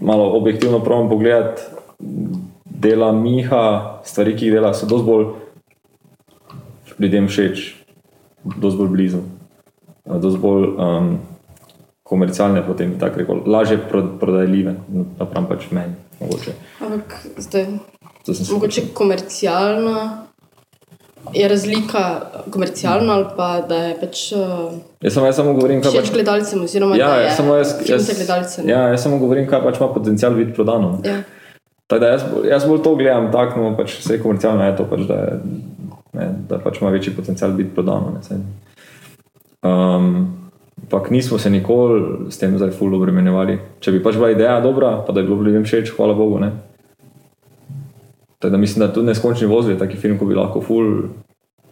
malo objektivno pravim pogledati, dela Miha, stvari, ki jih dela, so dosti bolj ljudem všeč, dosti bolj blizu, dosti bolj um, komercialne, potem bi tako rekel, lažje pro, prodajljive, napram pač meni. Mogoče. Ampak zdaj, mogoče komercialno je razlika komercialno ali pa da je pač uh, Jaz samo, jaz samo govorim, kaj pač. gledalcem oziroma Ja, da je jaz samo, jaz, jaz, za gledalce. ne. ja, jaz samo govorim, kaj pač ima potencial biti prodano. Ja. Tako da jaz, jaz bolj to gledam tako, no, pač vse komercialno je to, pač, da, je, ne, da pač ima večji potencial biti prodano. Um, Ampak nismo se nikoli s tem zdaj ful obremenjevali. Če bi pač bila ideja dobra, pa da bi bilo ljudem všeč, hvala Bogu. Ne. Tako da mislim, da tudi neskončni voz je taki film, ko bi lahko ful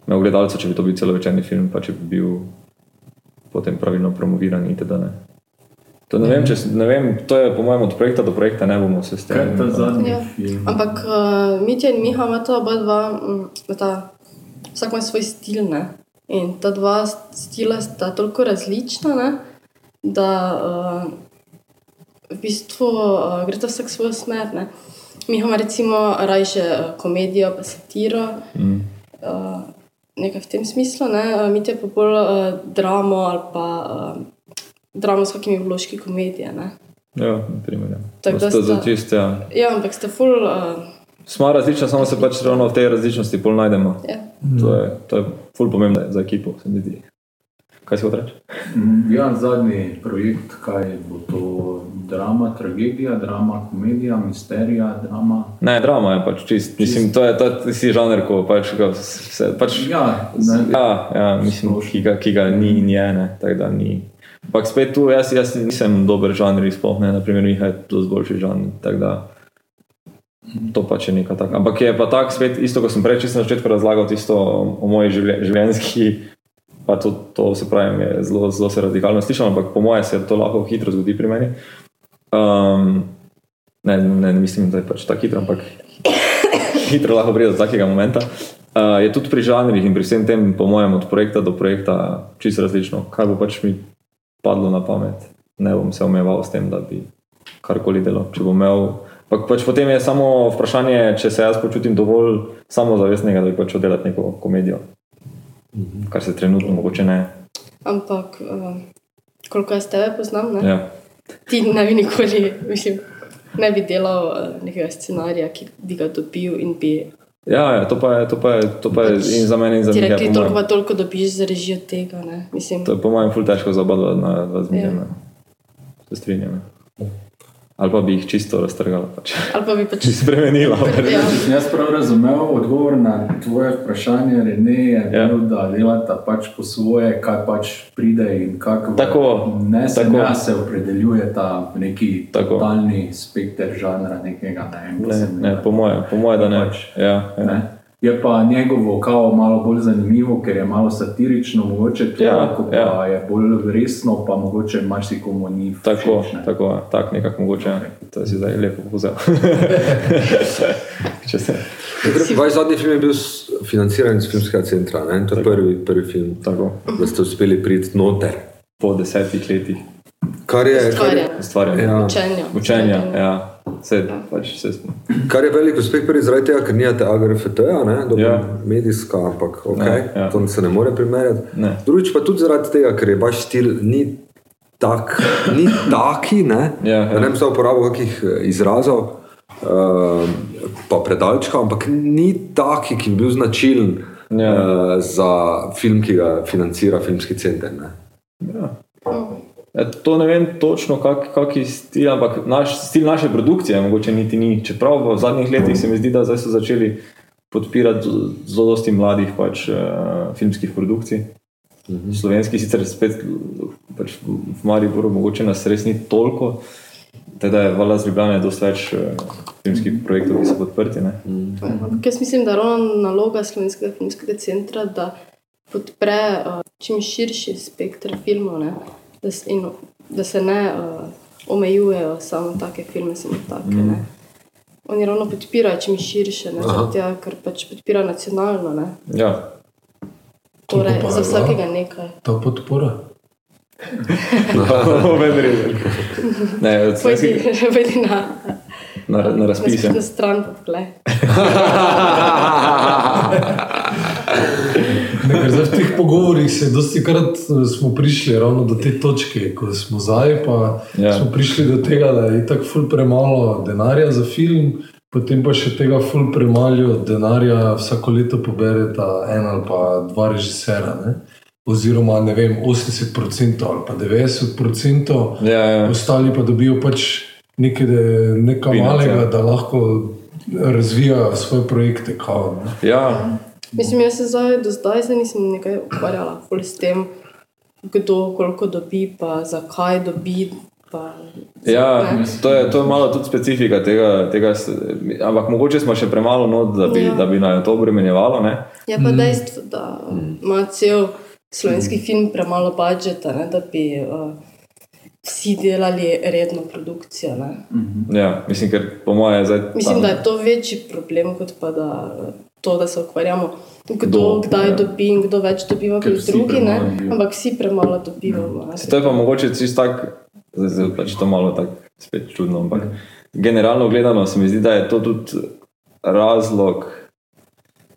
imel gledalce, če bi to bil celovečerni film, pa če bi bil potem pravilno promoviran itd. Ne. To, ne, vem, če, ne vem, to je po mojem od projekta do projekta, ne bomo se s tem. Kaj je ta zadnji Ja. Ampak uh, Mitja in Miha imata oba dva, mm, ta, vsak ima svoj stil. Ne? In ta dva stila sta toliko različna, ne? da uh, v bistvu uh, gre ta vsak svojo smer. Ne? Miha ima recimo rajše uh, komedijo, pa satiro. Mm. Uh, Nekaj v tem smislu, ne? Uh, Mitja pa bolj uh, dramo ali pa uh, dramo s kakimi vložki komedije. Ne? Ja, na primer. Ja. Tako da sta za čist, ja. Ja, ampak ste full. Uh, Smo različni, samo se pač ravno v tej različnosti pol najdemo. ja. To je, to je ful pomembno za ekipo, se mi zdi. Kaj si hotel reči? Mm, Ja, zadnji projekt, kaj bo to drama, tragedija, drama, komedija, misterija, drama. Ne, drama je pač čist. Mislim, to je ta si žanr, ko pač, ga vse, pač Ja, ne, Ja, ja mislim, ki ga, ki ga ni in je, ne, tako da ni. Ampak spet tu, jaz, jaz nisem dober žanr, sploh ne, naprimer, Miha je dosti boljši žanr, tako da to pač je nekaj takega. Ampak je pa tak spet, isto, ko sem prej čisto na začetku razlagal tisto o, moji življe- življenjski, pa to, to se pravi, je zelo, zelo se radikalno slišal, ampak po mojem se to lahko hitro zgodi pri meni. Um, ne, ne, ne mislim, da je pač tako hitro, ampak hitro lahko pride do takega momenta. Uh, je tudi pri žanrih in pri vsem tem, po mojem, od projekta do projekta čisto različno. Kaj bo pač mi padlo na pamet, ne bom se omejeval s tem, da bi karkoli delal. Če bom imel. Pa, pač potem je samo vprašanje, če se jaz počutim dovolj samozavestnega, da bi počel delati neko komedijo. Kar se trenutno mogoče ne. Ampak, uh, koliko jaz tebe poznam, ne? Ja. ti ne bi nikoli, mislim, ne bi delal uh, nekega scenarija, ki bi ga dobil in bi Ja, ja, to pa je, to pa je, to pa je Pač in za mene, in za ti njega. rekli, toliko pa toliko dobiš za režijo tega. Ne? Mislim, To je po mojem ful težko za oba dva na- razmišljati. Ja. Ja. Se strinjam. ja. Ali pa bi jih čisto raztrgala, pač. ali pa bi (laughs) pač. spremenila. ja, Sem jaz prav razumel odgovor na tvoje vprašanje, Rene, je Ja. bil, da delata pač po svoje, kaj pač pride in kako Tako, ne se, tako. ne se opredeljujeta v neki Tako. totalni spekter žanra nekega. Ne, Ne, sem ne, po mojem, po moje, da ne. Pač, Ja, ja. Ne? Je pa njegovo kao malo bolj zanimivo, ker je malo satirično, mogoče to, Ja, ko pa ja. je bolj resno, pa mogoče marsikomu ni Tako, všeč. ne. tako, ja, tak nekako mogoče. ja. To si zdaj lepo vzel. (laughs) Če se. Vaš zadnji film je bil financiran iz filmskega centra, ne? to je prvi, prvi film, Tako. da ste uspeli priti noter. po desetih letih Kar je, kar, Ustvarjanja. ustvarjanja. Ja. Učenja. Učenja, ja. Se, pač, se, kar je velik uspeh, prvi zaradi tega, ker nijate AGRFT-ja, Ja. ja. medijska, ampak okay, Ne, ja. to se ne more primerjati. Ne. Drugič pa tudi zaradi tega, ker je vaš stil ni, tak, ni taki, ne, Ja, ja. ne bi zdaj uporabil kakih eh, izrazov, uh, pa predalčka, ampak ni taki, ki bi bil značilen Ja. uh, za film, ki ga financira filmski center. Ne. Ja, to ne vem točno, kak, kak je stil, ampak naš, stil naše produkcije mogoče niti ni. Čeprav v zadnjih letih se mi zdi, da so začeli podpirati z- zelo dosti mladih pač, uh, filmskih produkcij. Mhm. Slovenski sicer spet pač v Mariboru mogoče nas res ni toliko, teda je vala z Ljubljana dosti več uh, filmskih projektov, ki so podprti. Ne? Ampak Jaz mislim, da je ravno naloga Slovenskega filmskega centra, da podpre uh, čim širši spektr filmov, ne? Da, se, in, da se ne uh, omejujejo samo take filme, samo take. Mm. Oni ravno podpirajo čim širše, ne, tega, ker pač podpirajo nacionalno. Ne? Ja, Torej, za je vsakega nekaj. Ta podpora. ne, Pojdi, slovenski, pojdi na, na, na (laughs) na razpise. spletno stran, pa poglej. (laughs) (laughs) Ne, ker zdaj v teh pogovorih se dosti krat eh, smo prišli ravno do te točke, ko smo zdaj, pa Ja. smo prišli do tega, da je tako ful premalo denarja za film, potem pa še tega ful premalo denarja vsako leto pobereta en ali pa dva režisera. Ne? Oziroma, ne vem, 80% ali pa 90%, Ja, ja. ostali pa dobijo pač nekaj, nekaj Peanuts, malega, ja. da lahko razvijajo svoje projekte. Kao, ne. ja. Mislim, jaz se zdaj, do zdaj se nisem nekaj ukvarjala s tem, kdo koliko dobi, pa zakaj dobi. Pa, Ja, to je, to je malo tudi specifika tega, tega ampak mogoče smo še premalo not, da bi, Ja. da bi naj to obremenjevalo. Ne? Je pa dejstvo, da ima cel slovenski film premalo budžeta, ne, da bi uh, vsi delali redno produkcijo. Ne. Ja, mislim, ker po mojem je zdaj. Mislim, da je to večji problem, kot pa da, to, da se ukvarjamo, kdo, Kdo, kdaj ja. dobi in kdo več dobiva kot drugi. Ne, ampak vsi premalo dobivamo. ne. To je pa mogoče čisto tako, zdaj, zdaj pač to malo tako spet čudno, ampak generalno gledano se mi zdi, da je to tudi razlog.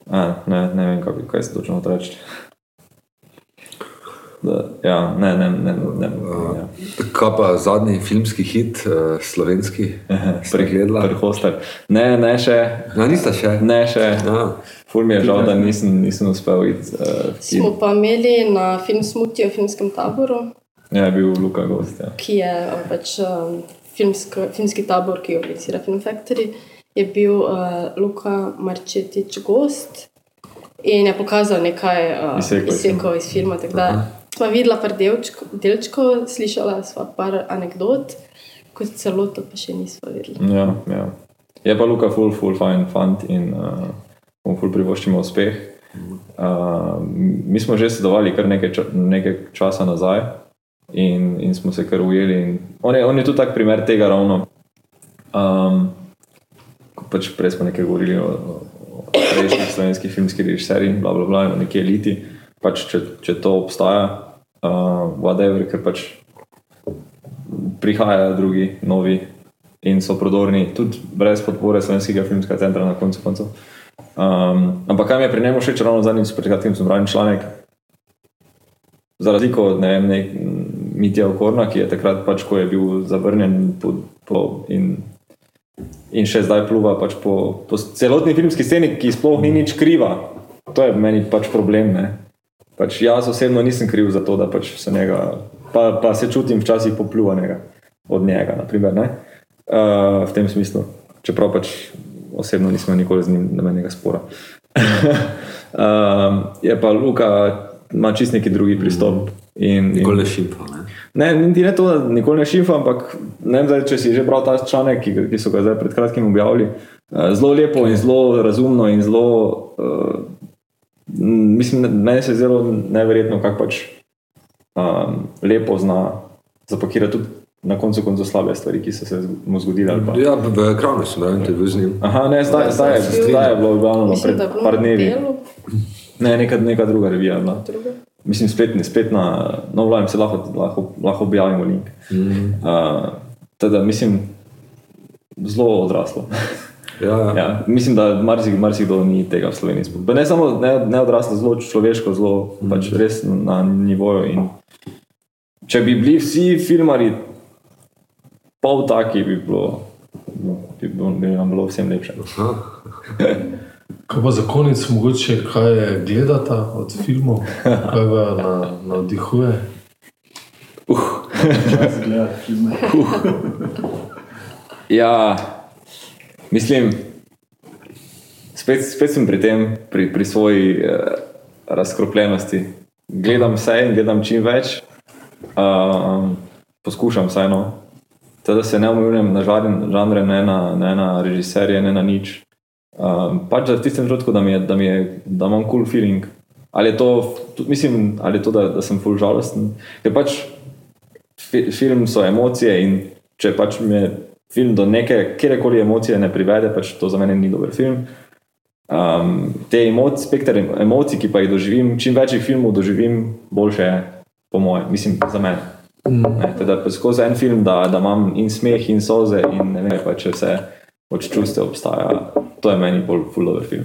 A, ne, ne vem, bi- kaj se točno hoče reči. Da, ja, ne, ne, ne. ne ja. Kaj pa zadnji filmski hit, uh, slovenski, pregledala? Prehostar. Ne, ne še. No, nista še. Ne še. Ja. Ful mi je žal, da nisem, nisem uspel iti. Uh, Smo pa imeli na film Smuti v filmskem taboru, ja, je bil Luka gost. Ja. ki je uh, pač um, filmsko, filmski tabor, ki ga organizira Film Factory, je bil uh, Luka Marčetič gost in je pokazal nekaj uh, Izsekov iz filma. tako da Sva videla par delčkov, delčkov, slišala sva par anegdot, kot celoto pa še nisva videla. Ja, ja. Je pa Luka ful, ful, fajn fant in uh, mu ful privoščimo uspeh. Uh, mi smo že sodelovali kar nekaj, ča, nekaj časa nazaj in, in smo se kar ujeli. in On je, on je tudi tak primer tega ravno. Um, pač prej smo nekaj govorili o, o, o prejšnjih slovenskih filmskih režiserjih, bla, bla, bla, in o neki eliti. Pač, če, če to obstaja, uh, whatever, ker pač prihajajo drugi, novi in so prodorni, tudi brez podpore Slovenskega filmskega centra na koncu koncev. Um, ampak kaj mi je pri njemu všeč, ravno zadnjič, pred kratkim sem bral članek, za razliko od ne vem, nek, Mitja Okorna, ki je takrat, pač, ko je bil zavrnjen po, po, in, in še zdaj pluva pač po, po celotni filmski sceni, ki sploh ni nič kriva. To je meni pač problem. Ne? Pač jaz osebno nisem kriv za to, da pač se njega, pa, pa se čutim včasih popluvanega od njega, naprimer, ne? uh, v tem smislu. Čeprav pač osebno nismo nikoli z njim nobenega spora. um, (laughs) je pa Luka, ima čist neki drugi pristop. In, in, Nikoli ne šimpa. Ne? Ne, niti ne to, da nikoli ne šimfa, ampak ne vem, zdaj, če si že bral ta članek, ki, ki so ga zdaj pred kratkim objavili. eh, Zelo lepo in zelo razumno in zelo. Uh, mislim, da- meni se je zelo neverjetno, kako pač um, lepo zna zapakirati tudi na koncu koncev slabe stvari, ki so se mu zgodile. Ja, v ekranu sem bral intervju z njim. Aha, ne, zdaj, zdaj, je, zdaj je bilo objavljeno pred da je bilo par dnevi. delu, Ne, neka, neka druga revija bila. druga. mislim, spletni, spet na novem se lahko, lahko, lahko objavimo link. Mm. Uh, teda, mislim, zelo odraslo. (laughs) Ja, ja. Ja, mislim, da marsikdo marsik ni tega v Sloveniji. sploh. Ne samo ne, ne odraslo, zelo človeško, zelo mm. pač res na nivoju. In če bi bili vsi filmari pol taki, bi bilo, bi bilo, bi nam bilo vsem lepše. (laughs) Kaj pa za konec, mogoče kaj je gledata od filmov, kaj ga na, navdihuje? Čas gledati filme. Ja, mislim, spet, spet sem pri tem, pri, pri svoji uh, razkropljenosti. Gledam vse in gledam čim več, uh, poskušam vseeno. Teda se ne omejujem na žanre, ne, na, ne na režiserje, ne na nič. Um, pač v tistem trenutku, da, je- da, je- da imam cool feeling. Ali je to, tudi mislim, ali je to da, da sem full žalosten. Ker pač fi, film so emocije in če pač me film do neke kjerkoli emocije ne privede, pač to za mene ni dober film. Um, te emocije, spekter emocij, ki pa jih doživim, čim več jih filmov doživim, boljše je, po mojem, mislim, za mene. Ne, teda skozi en film, da, da imam in smeh, in soze, in ne vem, pa če vse od čustev obstaja, to je meni bolj full dober film.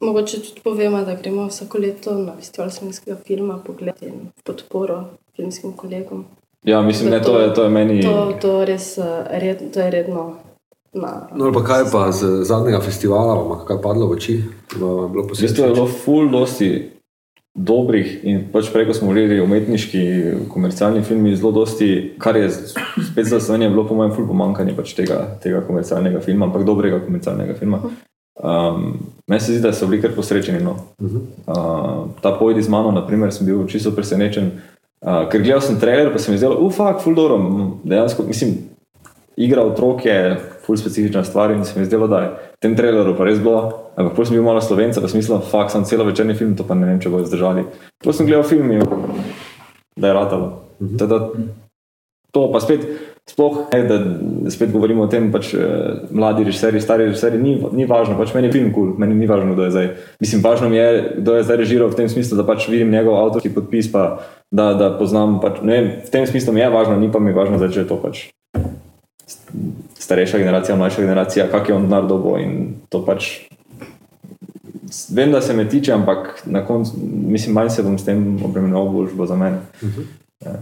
Mogoče tudi povemo, da gremo vsako leto na festival slovenskega filma pogledati podporo filmskim kolegom. Ja, mislim, ne, to je, to je meni. To, to, res, eh, red, to je redno na. No, pa kaj pa z zadnjega festivala, vam je kaj padlo v oči? Vam je bilo V bistvu je bilo full dosti dobrih in pač preko smo gledali umetniški, komercialni filmi, zelo dosti, kar je spet za Slovenijo bilo po mojem full pomankanje pač tega, tega komercialnega filma, ampak dobrega komercialnega filma. Um, meni se zdi, da so bili kar posrečeni. No. Uh, ta pojdi z mano, naprimer, sem bil čisto presenečen. Uh, ker gledal sem trailer, pa se mi zdelo, ufak, full dobro. Dejansko, mislim, igra otrok je ful specifična stvar in se mi zdelo, da je v tem traileru pa res bilo. Ampak potem sem bil malo slovenca, pa sem mislil, fakt, sem celo večerni film, to pa ne vem, če bojo zdržali. Potem sem gledal film in da je ratalo. Teda, to pa spet, sploh ne, da spet govorimo o tem, pač eh, mladi režiserji, stari režiserji, ni, ni važno, pač meni je film kul, cool, meni ni važno, kdo je zdaj. Mislim, važno mi je, kdo je zdaj režiral v tem smislu, da pač vidim njegov avtorski podpis, pa da, da poznam, pač, ne vem, v tem smislu mi je važno, ni pa mi važno zdaj, če je to pač starejša generacija, mlajša generacija, kak je on denar dobo in to pač. Vem, da se me tiče, ampak na koncu, mislim, manj se bom s tem obremenil, boš bo za mene. Ja.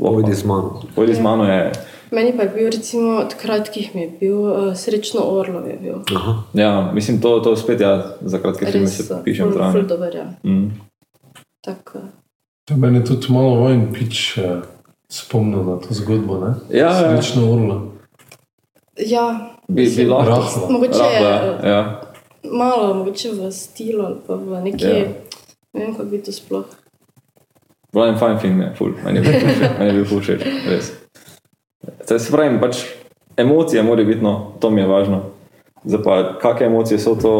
Pojdi z mano. Pojdi z mano je. Meni pa je bil, recimo, od kratkih mi je bil uh, srečno Orlov. Bil. Aha. Ja, mislim, to, to spet ja, za kratke filme se eh, pišem ful, ful zraven. dober. Ja. Mm. Tak, uh, To meni je tudi malo vajen pič eh, spomnil na to zgodbo. Ne? Ja, ja. Srečno urla. ja, Bi, bi mislim, lahko. Rahlo. Mogoče Rahlo, je ja. ja. malo, mogoče v stilu ali pa v neki. Ja. Ne vem, kako bi to sploh. Bilo je en fajn film, je, ful. Meni je bil všeč, meni je bil všeč, res. Zdaj se pravi, pač emocije morajo biti, no, to mi je važno. Zdaj pa, kakšne emocije so to,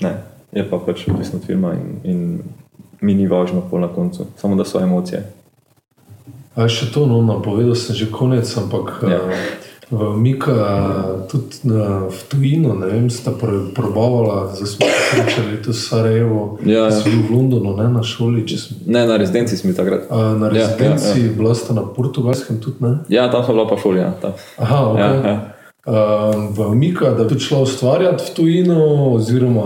ne, je pa pač odvisno od filma in, in mi ni važno pol na koncu, samo da so emocije. A še to, no, napovedal sem že konec, ampak Ja. ja. V eh, tudi na, v tujino, ne vem, sta pr- probavala, zdaj smo srečali letos v Sarajevo, Ja, ja. v Londonu, ne na šoli, sem. Ne, na rezidenci smo takrat. A, na Ja, ja, rezidenci, ja, ja. bila sta na portugalskem tudi, ne? Ja, tam so bila pa folija. Tam. Aha, ok. Ja, ja. Um, v Mika, da bi šla ustvarjati v tujino, oziroma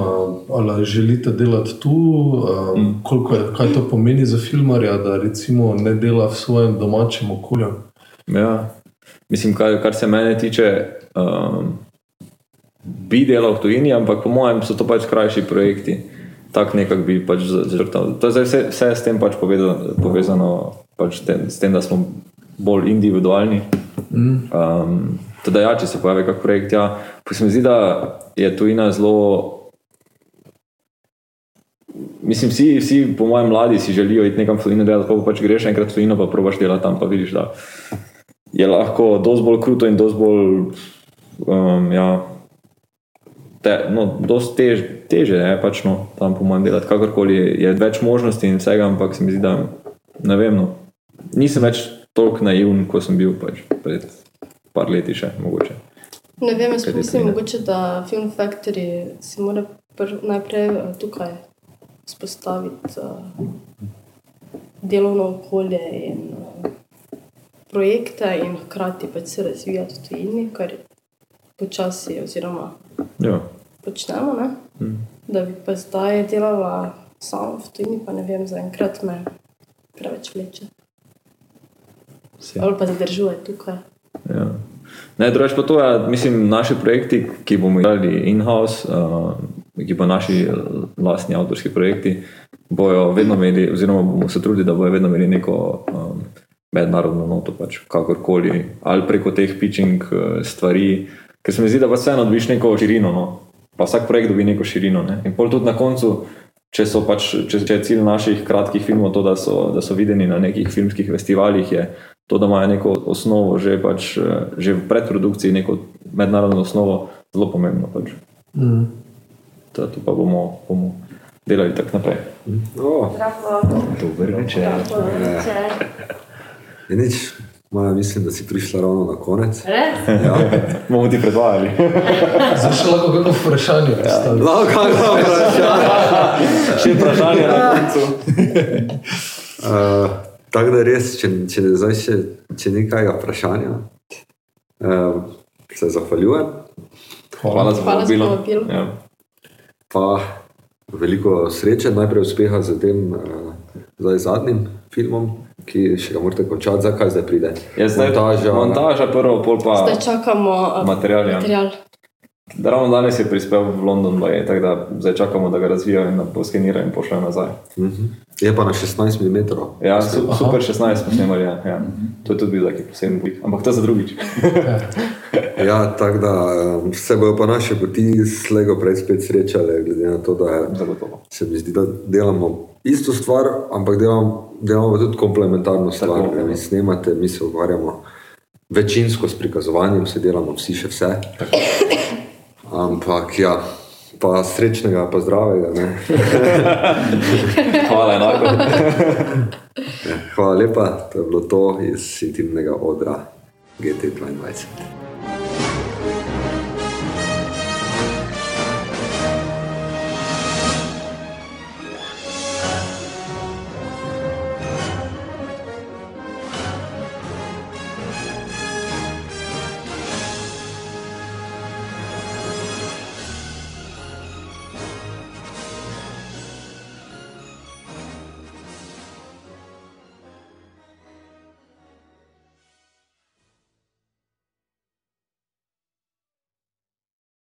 ali želite delati tu, um, mm. koliko je, kaj to pomeni za filmarja, da recimo ne dela v svojem domačem okolju. Ja. Mislim, kar, kar se mene tiče, um, bi delal v tujini, ampak po mojem so to pač krajši projekti. Tak nekako bi pač začrtal. To je vse, vse s tem pač povedal, povezano, pač tem, s tem, da smo bolj individualni. Mm. Um, teda ja, če se pojavi kak projekt, ja. Pa se mi zdi, da je tujina zelo. Mislim, vsi, vsi, po mojem, mladi si želijo iti nekam v tujino delati, pa pač greš enkrat v tujino, pa probaš delati tam, pa vidiš, da je lahko dosti bolj kruto in dosti bolj. Um, ja, te, no, dosti tež, teže je pač no, tam po mojem delati. Kakorkoli je, je več možnosti in vsega, ampak se mi zdi, da ne vem. No, nisem več toliko naiven, kot sem bil pač pred par leti še mogoče. Ne vem, jaz mislim, mogoče, da Film Factory si mora pr, najprej eh, tukaj vzpostaviti uh, delovno okolje in uh, projekte, in hkrati pač se razvijati v tujini, kar počasi oziroma Ja. počnemo. Ne? Mm. Da bi pa zdaj delala samo v tujini, pa ne vem, zaenkrat me preveč vleče. Si. Ali pa zadržuje tukaj. Ja. Ne, drugače pa to je, mislim, naši projekti, ki bomo delali in-house, uh, ki pa naši eh, lastni avtorski projekti, bojo vedno imeli, oziroma bomo se trudili, da bojo vedno imeli neko um, mednarodno noto, pač kakorkoli, ali preko teh pitching eh, stvari, ker se mi zdi, da pa vseeno dobiš neko širino, no? pa vsak projekt dobi neko širino. Ne? In pol tudi na koncu. Če, so pač, če, če je cilj naših kratkih filmov to, da so, da so videni na nekih filmskih festivalih, je to, da imajo neko osnovo, že, pač, eh, že v predprodukciji, neko mednarodno osnovo, zelo pomembno. Pač. Mm. To, to pa bomo, bomo delali tako naprej. Oh, Dober večer. Je nič, Maja, mislim, da si prišla ravno na konec. Res? Ja. (laughs) Bomo ti predvajali. (laughs) Zdaj še lahko kako vprašanje postavim. No, kaj pa vprašanje? (laughs) Še vprašanje na koncu. Uh, tako da res, če, če, zdaj še, če nekaj vprašanja, uh, se zahvaljujem. Hvala za Hvala za povabilo. Ja. Pa veliko sreče, najprej uspeha z tem uh, zadnjim filmom, ki še ga morate končati, zakaj zdaj pride. Je zdaj montaža. montaža prvo, pol pa Zdaj čakamo uh, material. Ja. material. Ravno danes je prispel v London, baje, tako da zdaj čakamo, da ga razvijajo in da poskenirajo in pošljajo nazaj. Uh -huh. Je pa na 16 mm. Ja, su, super 16 smo snemali, ja. ja. To je tudi bil taki poseben boj. Ampak to za drugič. (laughs) Ja, tako da um, se bojo pa naše poti slego prej spet srečale, glede na to, da je, Zagotovo. se mi zdi, da delamo isto stvar, ampak delamo, delamo pa tudi komplementarno stvar. Tako, ne, ja. Vi snemate, mi se ukvarjamo večinsko s prikazovanjem, se delamo vsi še vse. Ampak ja, pa srečnega, pa zdravega. (laughs) Hvala enako. Hvala lepa, to je bilo to iz intimnega odra GT22.